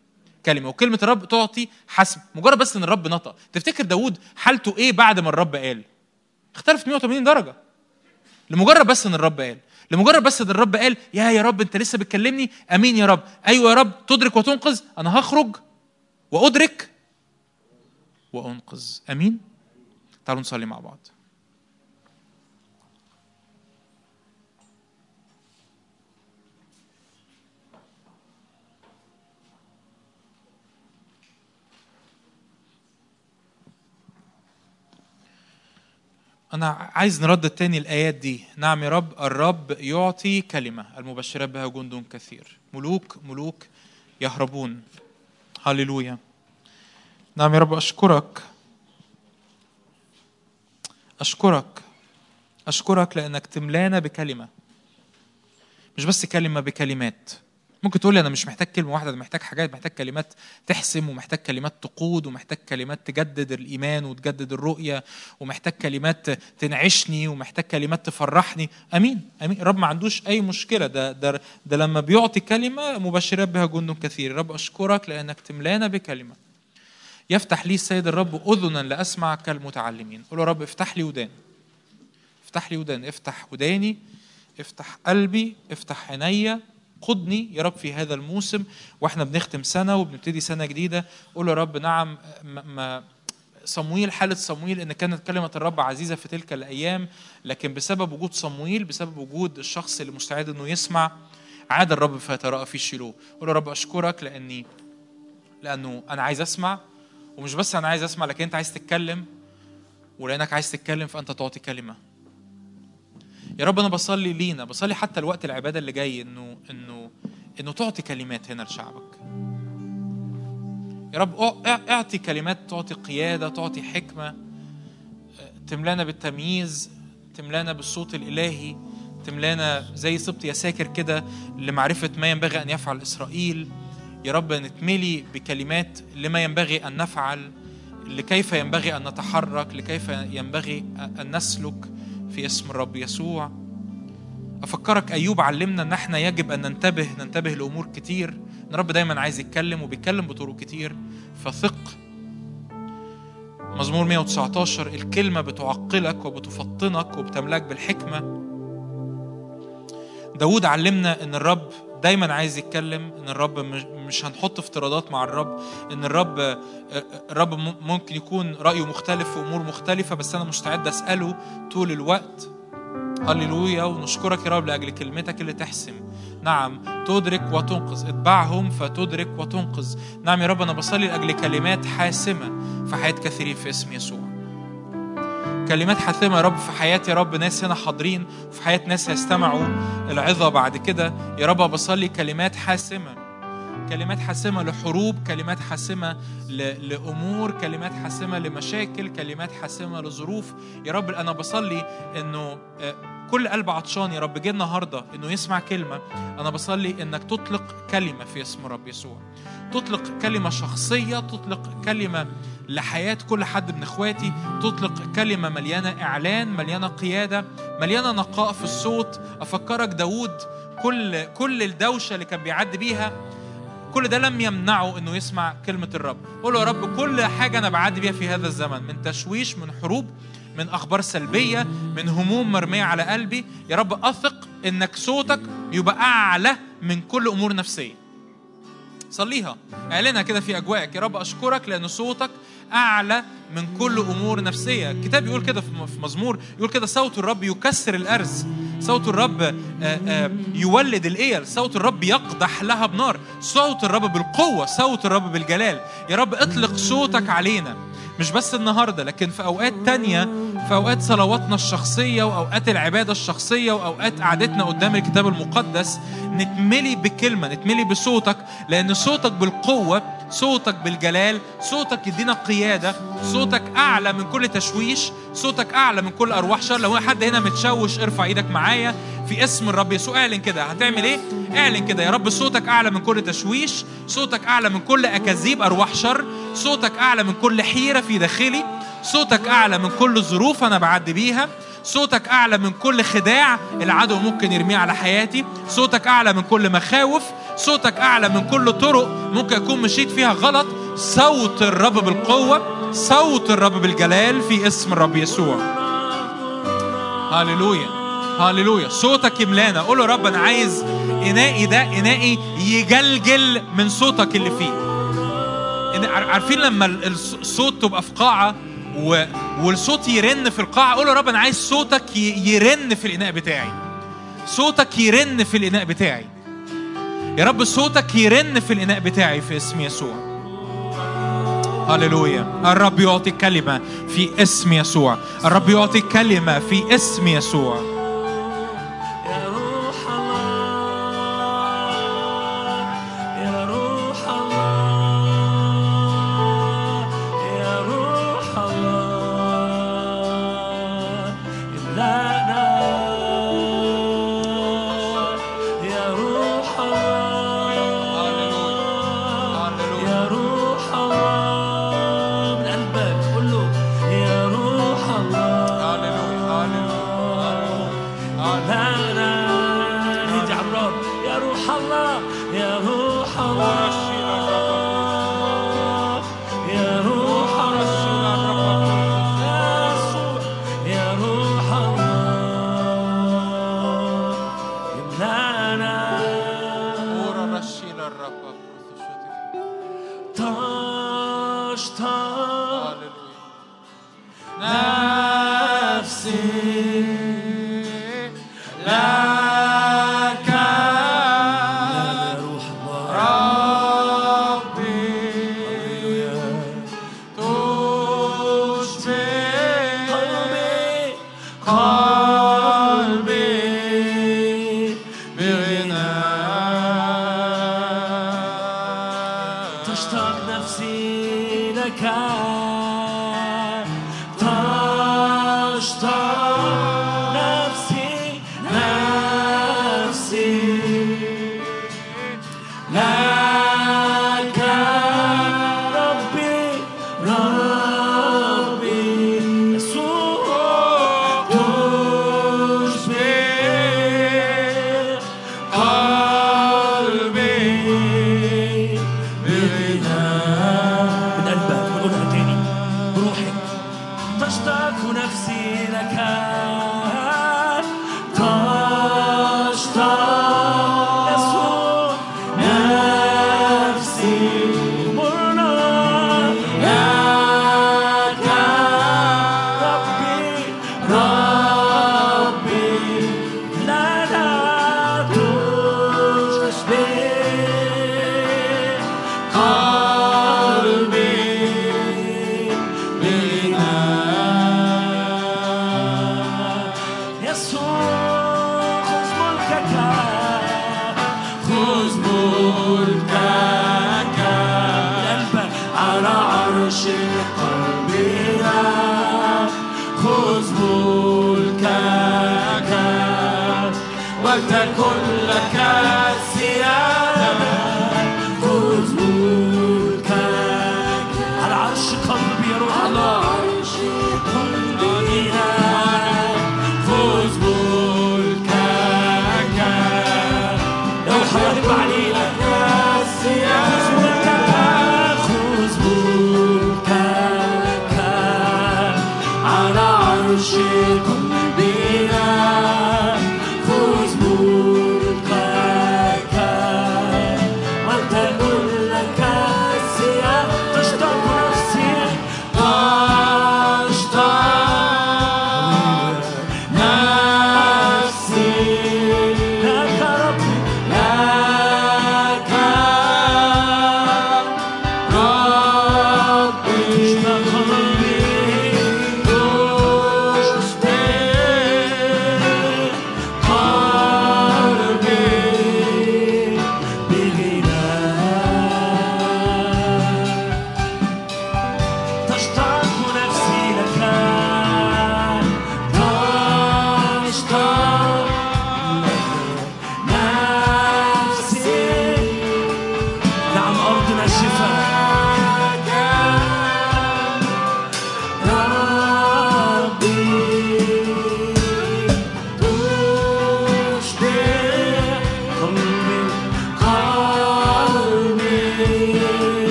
كلمة وكلمة الرب تعطي حسم مجرد بس إن الرب نطق. تفتكر داود حالته إيه بعد ما الرب قال؟ اختلفت 180 درجة. لمجرد بس إن الرب قال. لمجرد بس إن الرب قال يا يا رب أنت لسه بتكلمني؟ أمين يا رب. أيوه يا رب تدرك وتنقذ أنا هخرج وأدرك وأنقذ. أمين؟ تعالوا نصلي مع بعض. أنا عايز نردد تاني الآيات دي. نعم يا رب الرب يعطي كلمة. المبشرات بها جند كثير. ملوك ملوك يهربون. هللويا. نعم يا رب أشكرك. أشكرك. أشكرك لأنك تملانا بكلمة. مش بس كلمة بكلمات. ممكن تقول لي أنا مش محتاج كلمة واحدة أنا محتاج حاجات محتاج كلمات تحسم ومحتاج كلمات تقود ومحتاج كلمات تجدد الإيمان وتجدد الرؤية ومحتاج كلمات تنعشني ومحتاج كلمات تفرحني. أمين أمين. الرب ما عندوش أي مشكلة. ده ده, ده لما بيعطي كلمة مبشرات بها جند كثير. رب أشكرك لأنك تملانا بكلمة. يفتح لي السيد الرب أذنا لاسمع كالمتعلمين قول رب افتح لي ودان افتح لي ودان افتح وداني. افتح قلبي. افتح عينيا قدني يا رب في هذا الموسم وإحنا بنختم سنة وبنبتدي سنة جديدة. قول يا رب نعم ما صمويل حالة صمويل إن كانت كلمة الرب عزيزة في تلك الأيام لكن بسبب وجود صمويل بسبب وجود الشخص اللي مستعد إنه يسمع عاد الرب فيتراءى في شيلوه. قول يا رب أشكرك لأني لأنه أنا عايز أسمع ومش بس أنا عايز أسمع لكن أنت عايز تتكلم ولأنك عايز تتكلم فأنت تعطي كلمة. يا رب أنا بصلي لينا بصلي حتى الوقت العبادة اللي جاي إنه إنه إنه تعطي كلمات هنا لشعبك. يا رب أعطي كلمات تعطي قيادة تعطي حكمة تملانا بالتمييز تملانا بالصوت الإلهي تملانا زي سبط يساكر كده لمعرفة ما ينبغي أن يفعل إسرائيل. يا رب نتملي بكلمات لما ينبغي أن نفعل لكيف ينبغي أن نتحرك لكيف ينبغي أن نسلك. في اسم الرب يسوع. أفكرك أيوب علمنا إن إحنا يجب أن ننتبه ننتبه لأمور كتير. إن الرب دايما عايز يتكلم وبيتكلم بطرق كتير. فثق. مزمور 119 الكلمة بتعقلك وبتفطنك وبتملأك بالحكمة. داود علمنا إن الرب دايما عايز يتكلم إن الرب مش هنحط افتراضات مع الرب إن الرب الرب ممكن يكون رأيه مختلف في امور مختلفة بس أنا مستعد أسأله طول الوقت. هللويا ونشكرك يا رب لأجل كلمتك اللي تحسم. نعم تدرك وتنقذ. اتبعهم فتدرك وتنقذ. نعم يا رب أنا بصلي لأجل كلمات حاسمة في حياة كثيرين في اسم يسوع. كلمات حاسمة يا رب في حياة يا رب ناس هنا حاضرين وفي حياة ناس هيستمعوا. العظة بعد كده يا رب بصلي كلمات حاسمة. كلمات حاسمة لحروب كلمات حاسمة لأمور كلمات حاسمة لمشاكل كلمات حاسمة لظروف. يا رب أنا بصلي إنه آه، كل قلب عطشان يا رب. جه النهارده إنه يسمع كلمة. أنا بصلي إنك تطلق كلمة في اسم رب يسوع. تطلق كلمة شخصية تطلق كلمة لحياة كل حد من إخواتي. تطلق كلمة مليانة إعلان مليانة قيادة مليانة نقاء في الصوت. أفكرك داوود كل كل الدوشة اللي كان بيعدي بيها كل ده لم يمنعه إنه يسمع كلمة الرب. قول له يا رب كل حاجة أنا بعدي بيها في هذا الزمن من تشويش من حروب من أخبار سلبية من هموم مرمية على قلبي يا رب أثق إنك صوتك يبقى أعلى من كل أمور نفسية. صليها. اعلنها كده في أجواءك. يا رب أشكرك لأن صوتك أعلى من كل أمور نفسية. الكتاب يقول كده في مزمور يقول كده صوت الرب يكسر الأرز. صوت الرب آه، آه، يولد الإيل. صوت الرب يقدح لها بنار. صوت الرب بالقوة. صوت الرب بالجلال. يا رب اطلق صوتك علينا. مش بس النهارده لكن في أوقات تانية في أوقات صلواتنا الشخصية وأوقات العبادة الشخصية وأوقات قعدتنا قدام الكتاب المقدس نتملي بكلمة نتملي بصوتك لأن صوتك بالقوة صوتك بالجلال صوتك يدينا قيادة صوتك أعلى من كل تشويش صوتك أعلى من كل أرواح شر. لو حد هنا متشوش ارفع إيدك معايا في اسم الرب يسوع. اعلن كده. هتعمل إيه؟ اعلن كده. يا رب صوتك أعلى من كل تشويش صوتك أعلى من كل أكاذيب أرواح شر. صوتك أعلى من كل حيرة في داخلي صوتك أعلى من كل ظروف أنا بعدي بيها صوتك أعلى من كل خداع العدو ممكن يرميه على حياتي صوتك أعلى من كل مخاوف صوتك أعلى من كل طرق ممكن أكون مشيت فيها غلط صوت الرب بالقوة صوت الرب بالجلال في اسم الرب يسوع. هاليلويا هاليلويا صوتك يملانا. قول له رب أنا عايز إنائي ده إنائي يجلجل من صوتك اللي فيه. عارفين لما الصوت تبقى في قاعة و... والصوت يرن في القاعة قول له رب أنا عايز صوتك يرن في الإناء بتاعي. صوتك يرن في الإناء بتاعي. يا رب صوتك يرن في الإناء بتاعي في اسم يسوع. هللويا. الرب يعطي كلمة في اسم يسوع. الرب يعطي كلمة في اسم يسوع.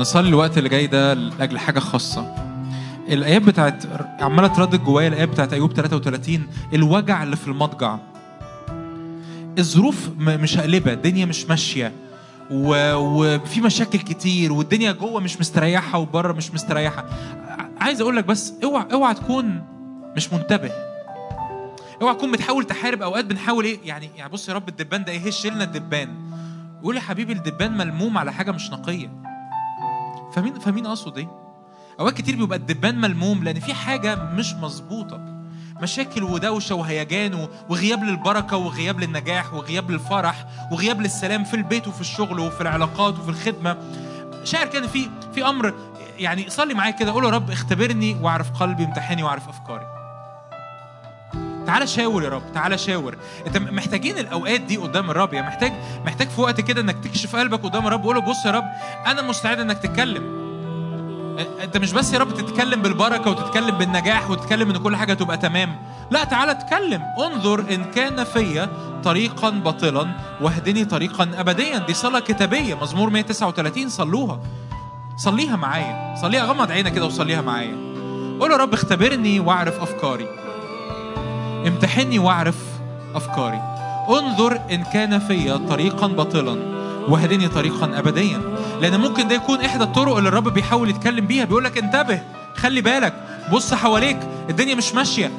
نصلي الوقت اللي جاي ده لأجل حاجة خاصة. الآيات بتاعت عمالة تردد جوايا الآيات بتاعت أيوب 33 الوجع اللي في المضجع. الظروف مش هقلبه الدنيا مش ماشية. وفي مشاكل كتير والدنيا جوه مش مستريحة وبره مش مستريحة. عايز أقول لك بس اوعى اوعى تكون مش منتبه. اوعى تكون بتحاول تحارب أوقات بنحاول إيه يعني يعني بص يا رب الدبان ده إيه هش الدبان. يقول يا حبيبي الدبان ملموم على حاجة مش نقية. فاهمين فاهمين اقصد إيه؟ أوقات كتير بيبقى الدبان ملموم لأن في حاجة مش مظبوطة. مشاكل ودوشة وهيجان وغياب للبركة وغياب للنجاح وغياب للفرح وغياب للسلام في البيت وفي الشغل وفي العلاقات وفي الخدمة. شاعر كان في في أمر يعني صلي معايا كده قول يا رب اختبرني واعرف قلبي امتحني واعرف أفكاري. تعالى شاور يا رب تعالى شاور. انت محتاجين الأوقات دي قدام الرب يعني محتاج محتاج في وقت كده إنك تكشف قلبك قدام الرب وقول له بص يا رب أنا مستعد إنك تتكلم. أنت مش بس يا رب تتكلم بالبركة وتتكلم بالنجاح وتتكلم إن كل حاجة تبقى تمام. لا تعالى اتكلم. انظر إن كان فيا طريقا باطلا واهدني طريقا ابديا. دي صلاة كتابية مزمور 139 صلوها. صليها معايا. صليها غمض عينك كده وصليها معايا. قول يا رب اختبرني واعرف أفكاري. امتحني واعرف أفكاري. انظر إن كان فيا طريقا باطلا واهدني طريقا ابديا. لأن ممكن ده يكون إحدى الطرق اللي الرب بيحاول يتكلم بيها. بيقول لك انتبه خلي بالك بص حواليك الدنيا مش ماشية.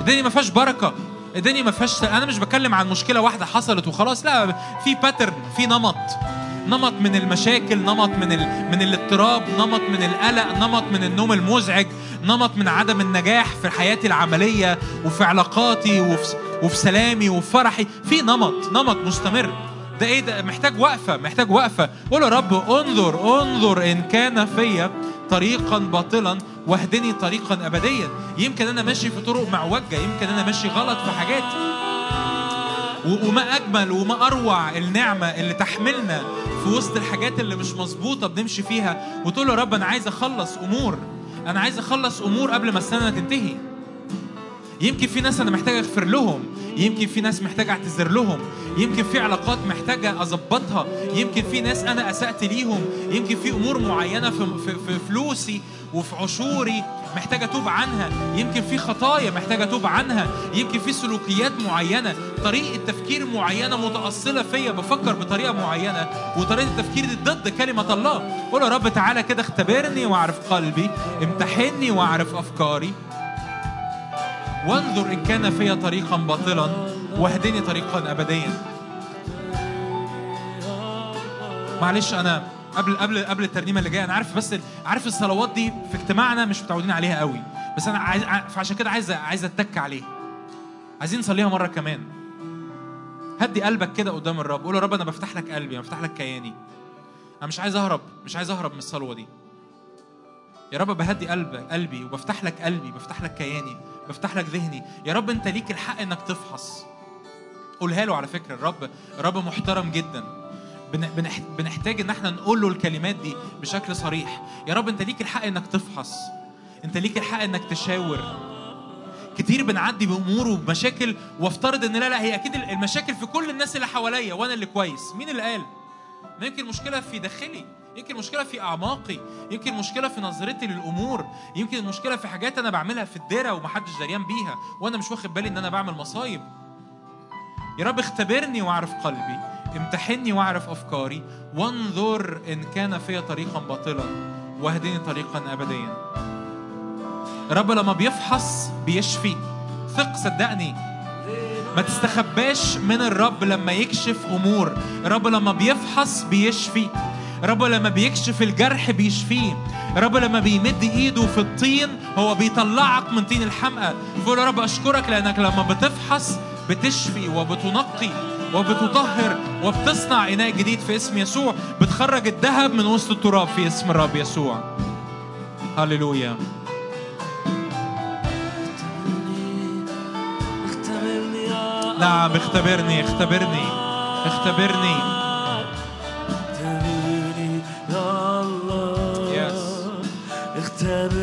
الدنيا ما فيهاش بركة. الدنيا ما فيهاش أنا مش بتكلم عن مشكلة واحدة حصلت وخلاص لا في باترن في نمط. نمط من المشاكل نمط من ال... من الاضطراب نمط من القلق نمط من النوم المزعج نمط من عدم النجاح في حياتي العملية وفي علاقاتي وفي وفي سلامي وفي فرحي. في نمط نمط مستمر. ده إيه؟ ده محتاج وقفة محتاج وقفة. قول يا رب انظر انظر إن كان فيا طريقا باطلا واهدني طريقا ابديا. يمكن أنا ماشي في طرق معوجة يمكن أنا ماشي غلط في حاجات. وما أجمل وما أروع النعمة اللي تحملنا في وسط الحاجات اللي مش مظبوطة بنمشي فيها وتقول له رب أنا عايز أخلص أمور أنا عايز أخلص أمور قبل ما السنة تنتهي. يمكن في ناس أنا محتاج أغفر لهم يمكن في ناس محتاج أعتذر لهم يمكن في علاقات محتاجة أظبطها يمكن في ناس أنا أسأت ليهم يمكن في أمور معينة في, في, في فلوسي وفي عشوري محتاج أتوب عنها. يمكن في خطايا محتاج أتوب عنها. يمكن في سلوكيات معينة. طريقة تفكير معينة متأصلة فيا. بفكر بطريقة معينة. وطريقة التفكير دي ضد كلمة الله. قول يا رب تعالى كده اختبرني واعرف قلبي. امتحني واعرف أفكاري. وانظر إن كان في طريقا باطلا. واهدني طريقا ابديا. معلش أنا قبل قبل قبل الترنيمة اللي جاية. أنا عارف بس عارف الصلوات دي في اجتماعنا مش متعودين عليها قوي. بس أنا عايز فعشان كده عايز عايز أتك عليه عايزين نصليها مرة كمان. هدي قلبك كده قدام الرب. قول يا رب أنا بفتح لك قلبي أنا بفتح لك كياني. أنا مش عايز أهرب مش عايز أهرب من الصلوة دي. يا رب بهدي قلبي قلبي وبفتح لك قلبي بفتح لك كياني بفتح لك ذهني. يا رب أنت ليك الحق إنك تفحص. قولها له على فكرة. الرب الرب محترم جدا. بنحتاج إن إحنا نقول له الكلمات دي بشكل صريح. يا رب أنت ليك الحق إنك تفحص. أنت ليك الحق إنك تشاور. كتير بنعدي بأمور وبمشاكل وافترض إن لا لا هي أكيد المشاكل في كل الناس اللي حواليا وأنا اللي كويس. مين اللي قال؟ ما يمكن المشكلة في داخلي يمكن المشكلة في أعماقي يمكن المشكلة في نظرتي للأمور يمكن المشكلة في حاجات أنا بعملها في الدرة ومحدش دريان بيها وأنا مش واخد بالي إن أنا بعمل مصايب. يا رب اختبرني واعرف قلبي. امتحني واعرف افكاري وانظر إن كان في طريقا باطلا واهدني طريقا ابديا. رب لما بيفحص بيشفي. ثق صدقني. ما تستخباش من الرب لما يكشف أمور. الرب لما بيفحص بيشفي. الرب لما بيكشف الجرح بيشفيه. الرب لما بيمد إيده في الطين هو بيطلعك من طين الحمقى فقول يا رب أشكرك لأنك لما بتفحص بتشفي وبتنقي. وبتطهر وبتصنع إناء جديد في اسم يسوع. بتخرج الذهب من وسط التراب في اسم الرب يسوع. هللويا. نعم اختبرني اختبرني اختبرني. اختبرني. يا الله. اختبرني.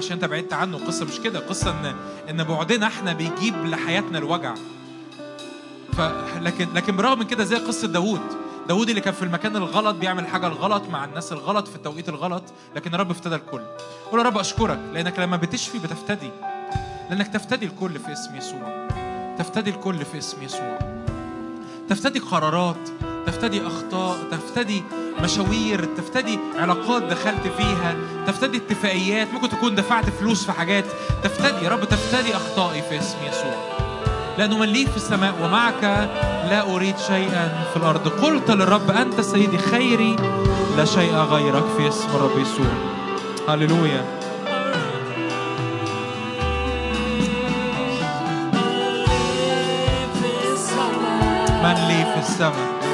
عشان انت بعدت عنه. القصة مش كده. القصة ان ان بعدنا إحنا بيجيب لحياتنا الوجع. ف لكن لكن برغم من كده زي قصة داوود. داوود اللي كان في المكان الغلط بيعمل حاجة الغلط مع الناس الغلط في التوقيت الغلط لكن الرب افتدى الكل. قول يا رب أشكرك لأنك لما بتشفي بتفتدي. لأنك تفتدي الكل في اسم يسوع. تفتدي الكل في اسم يسوع. تفتدي قرارات. تفتدي أخطاء تفتدي مشاوير تفتدي علاقات دخلت فيها تفتدي اتفاقيات. ممكن تكون دفعت فلوس في حاجات. تفتدي يا رب تفتدي أخطائي في اسم يسوع. لأنه من لي في السماء ومعك لا أريد شيئا في الأرض. قلت للرب أنت سيدي خيري لا شيء غيرك في اسم الرب يسوع. هللويا. من لي في السماء.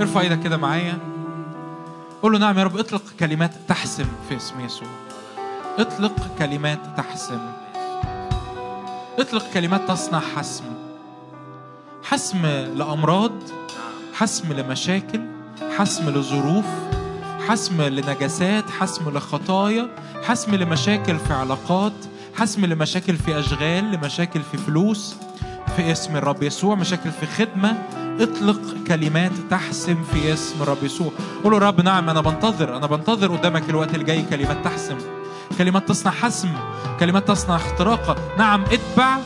ارفع إيدك كده معايا. قول له نعم يا رب اطلق كلمات تحسم في اسم يسوع. اطلق كلمات تحسم اطلق كلمات تصنع حسم. حسم لأمراض حسم لمشاكل حسم لظروف حسم لنجاسات حسم لخطايا حسم لمشاكل في علاقات حسم لمشاكل في أشغال لمشاكل في فلوس في اسم الرب يسوع مشاكل في خدمة اطلق كلمات تحسم في اسم الرب يسوع. قول رب نعم أنا بنتظر أنا بنتظر قدامك الوقت الجاي كلمات تحسم. كلمات تصنع حسم كلمات تصنع اختراقة نعم اتبع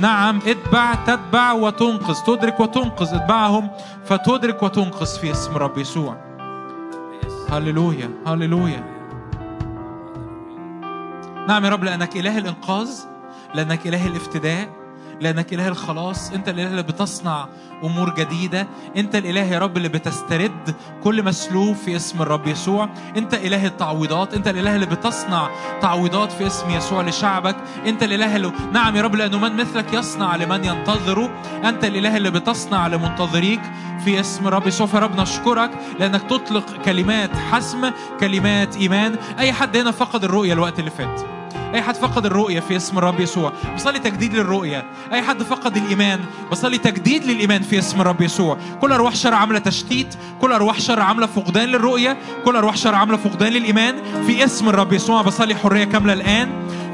نعم اتبع تتبع وتنقذ تدرك وتنقذ. اتبعهم فتدرك وتنقذ في اسم الرب يسوع. هللويا هللويا. نعم يا رب لأنك إله الإنقاذ لأنك إله الافتداء. لأنك إله الخلاص أنت الإله اللي بتصنع أمور جديدة أنت الإله يا رب اللي بتسترد كل مسلوب في اسم الرب يسوع أنت إله التعويضات أنت الإله اللي بتصنع تعويضات في اسم يسوع لشعبك أنت الإله اللي نعم يا رب لأنه من مثلك يصنع لمن ينتظره أنت الإله اللي بتصنع لمنتظريك في اسم الرب يسوع. يا رب نشكرك لأنك تطلق كلمات حسم كلمات إيمان أي حد هنا فقد الرؤية الوقت اللي فات. أي حد فقد الرؤية في اسم الرب يسوع بصلي تجديد للرؤية. أي حد فقد الإيمان بصلي تجديد للإيمان في اسم الرب يسوع. كل أرواح شر عاملة تشتيت كل أرواح شر عاملة فقدان للرؤية كل أرواح شر عاملة فقدان للإيمان في اسم الرب يسوع. بصلي حرية كاملة الآن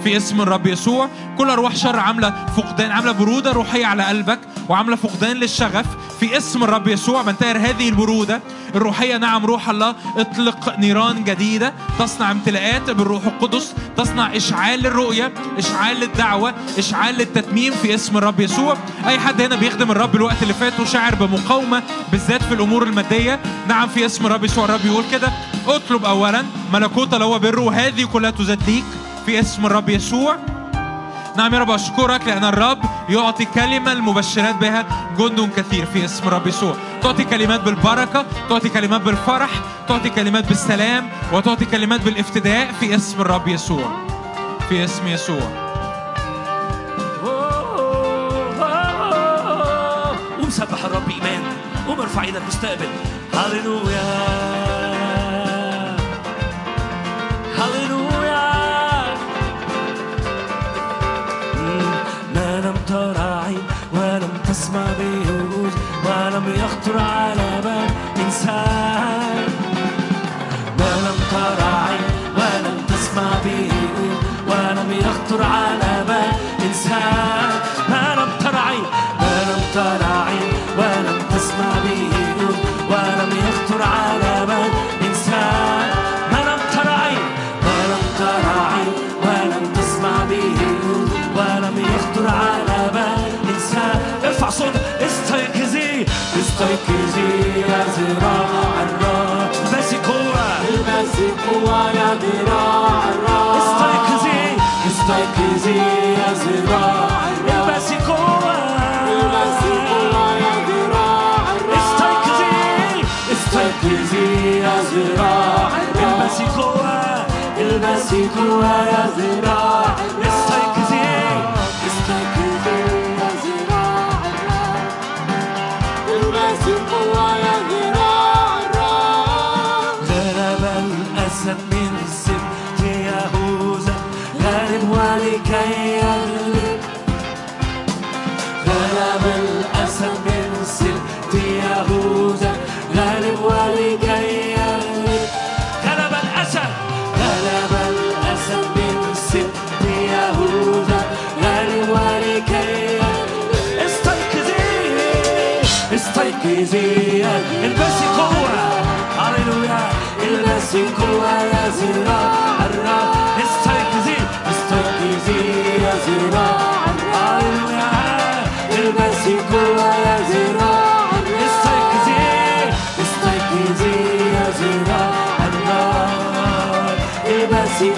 في اسم الرب يسوع. كل أرواح شر عاملة فقدان عاملة برودة روحية على قلبك وعاملة فقدان للشغف في اسم الرب يسوع. بنتهر هذه البرودة الروحيه نعم روح الله اطلق نيران جديدة. تصنع امتلاءات بالروح القدس. تصنع إشعال للرؤيه إشعال للدعوه إشعال للتتميم في اسم الرب يسوع. أي حد هنا بيخدم الرب الوقت اللي فات وشاعر بمقاومة بالذات في الأمور المادية؟ نعم في اسم الرب يسوع. الرب يقول كده اطلب اولا ملكوت اللي هو بره وهذه كلها تزاد ليك في اسم الرب يسوع. نعم يا رب أشكرك لأن الرب يعطي كلمة المبشرات بها جند كثير في اسم الرب يسوع. تعطي كلمات بالبركة تعطي كلمات بالفرح تعطي كلمات بالسلام وتعطي كلمات بالافتداء في اسم الرب يسوع. في اسم يسوع. قوم سبح الرب إيمان. قوم ارفع إيدك هللويا هللويا. يخطر على بال إنسان. ما لم ترى استيقظي استيقظي يا زراع الرب بس قوة. المسيح قوة يا ذراع الرب استيقظي استيقظي يا ذراع الرب البسي قوة. المسيح قوة يا ذراع الرب استيقظي استيقظي يا ذراع الرب البسي قوة. المسيح قوة يا ذراع الرب ولكي يغلب الرب البسي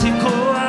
clássico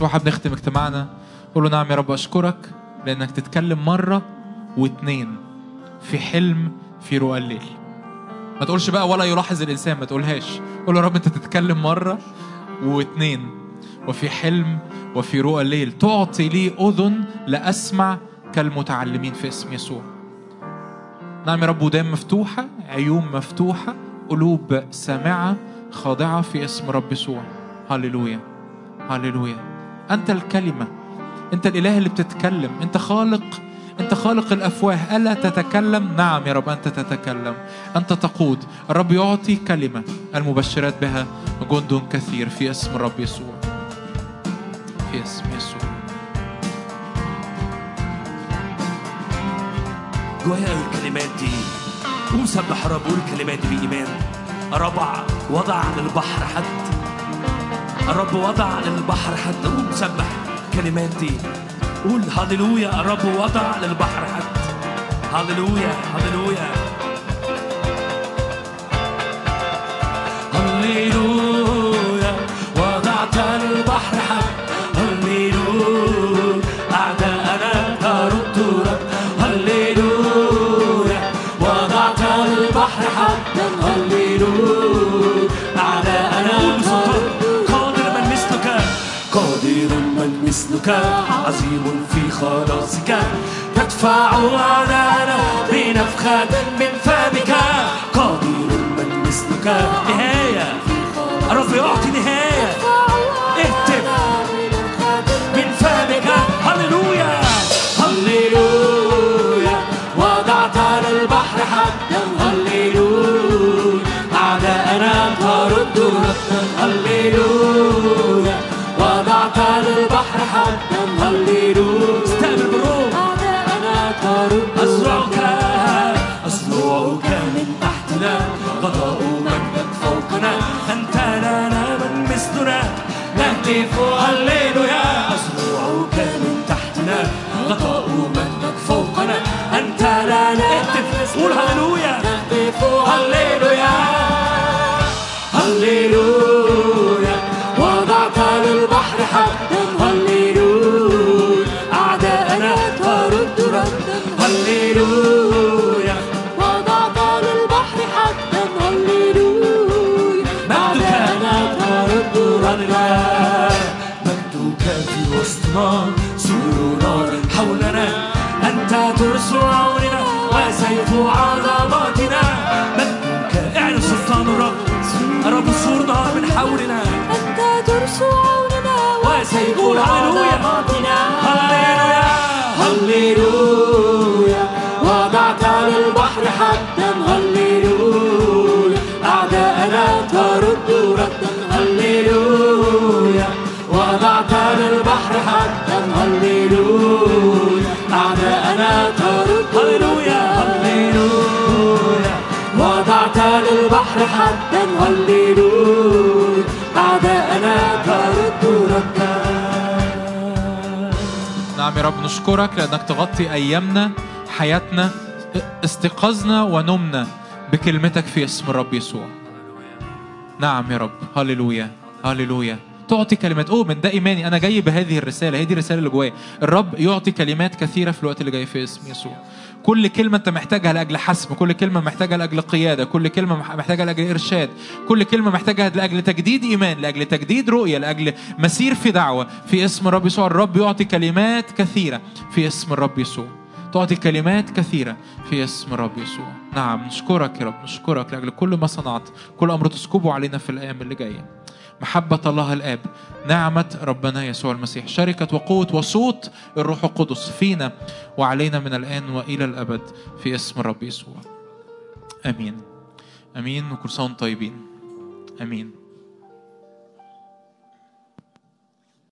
يسوع بنختم اجتماعنا قول له نعم يا رب أشكرك لأنك تتكلم مرة واتنين في حلم في رؤى الليل. ما تقولش بقى ولا يلاحظ الإنسان ما تقولهاش. قول له يا رب أنت تتكلم مرة واتنين وفي حلم وفي رؤى الليل. تعطي لي أذن لأسمع كالمتعلمين في اسم يسوع. نعم يا رب ودان مفتوحة عيون مفتوحة قلوب سامعة خاضعة في اسم رب يسوع. هللويا هللويا. أنت الكلمة. أنت الإله اللي بتتكلم. أنت خالق. أنت خالق الأفواه. ألا تتكلم؟ نعم يا رب أنت تتكلم. أنت تقود. الرب يعطي كلمة. المبشرات بها جند كثير في اسم الرب يسوع. في اسم يسوع. جوايا الكلمات دي. قوم سبح الرب قول الكلمات دي بإيمان. الرب وضع على البحر حد. الرب وضع على البحر حد قوم سبح الكلمات دي قول هللويا الرب وضع على البحر حد هللويا هللويا. هللويا. وضعت البحر قادر قادر مثلك عظيم في خلاصك تدفع أعداءنا بنفخة من فمك. قدير من مثلك نهاية. الرب يعطي نهاية. اهتف من فمك. هللويا. هللويا. وضعت على البحر حدا. هللويا. أعداءنا ترد ردا. هللويا. البحر حدا هللويا استقبل بالروح أعداءنا ترد أزرعك أزرعك من تحتنا. غطاء مجدك فوقنا. أنت لنا من مثلنا. نهتف. هللويا. أزرعك من تحتنا. غطاء مجدك فوقنا. أنت لنا اهتف قول هللويا. نهتف. هللويا هللويا. هللويا أعداءنا نعم يا رب نشكرك لأنك تغطي أيامنا حياتنا استيقاظنا ونومنا بكلمتك في اسم الرب يسوع. نعم يا رب هللويا هللويا. تعطي كلمات. أؤمن ده إيماني. أنا جاي بهذه الرسالة. هي دي الرسالة اللي جوايا. الرب يعطي كلمات كثيرة في الوقت اللي جاي في اسم يسوع. كل كلمة أنت محتاجها لأجل حسم. كل كلمة محتاجها لأجل قيادة. كل كلمة مح- محتاجها لأجل إرشاد. كل كلمة محتاجها لأجل تجديد إيمان لأجل تجديد رؤية لأجل مسير في دعوة. في اسم الرب يسوع الرب يعطي كلمات كثيرة. في اسم الرب يسوع. تعطي كلمات كثيرة. في اسم الرب يسوع. نعم نشكرك يا رب. نشكرك لأجل كل ما صنعت. كل أمر تسكبه علينا في الأيام اللي جاية. محبة الله الآب نعمة ربنا يسوع المسيح شركة وقوة وصوت الروح القدس فينا وعلينا من الآن وإلى الأبد في اسم الرب يسوع. آمين. آمين. وكل سنة طيبين. آمين.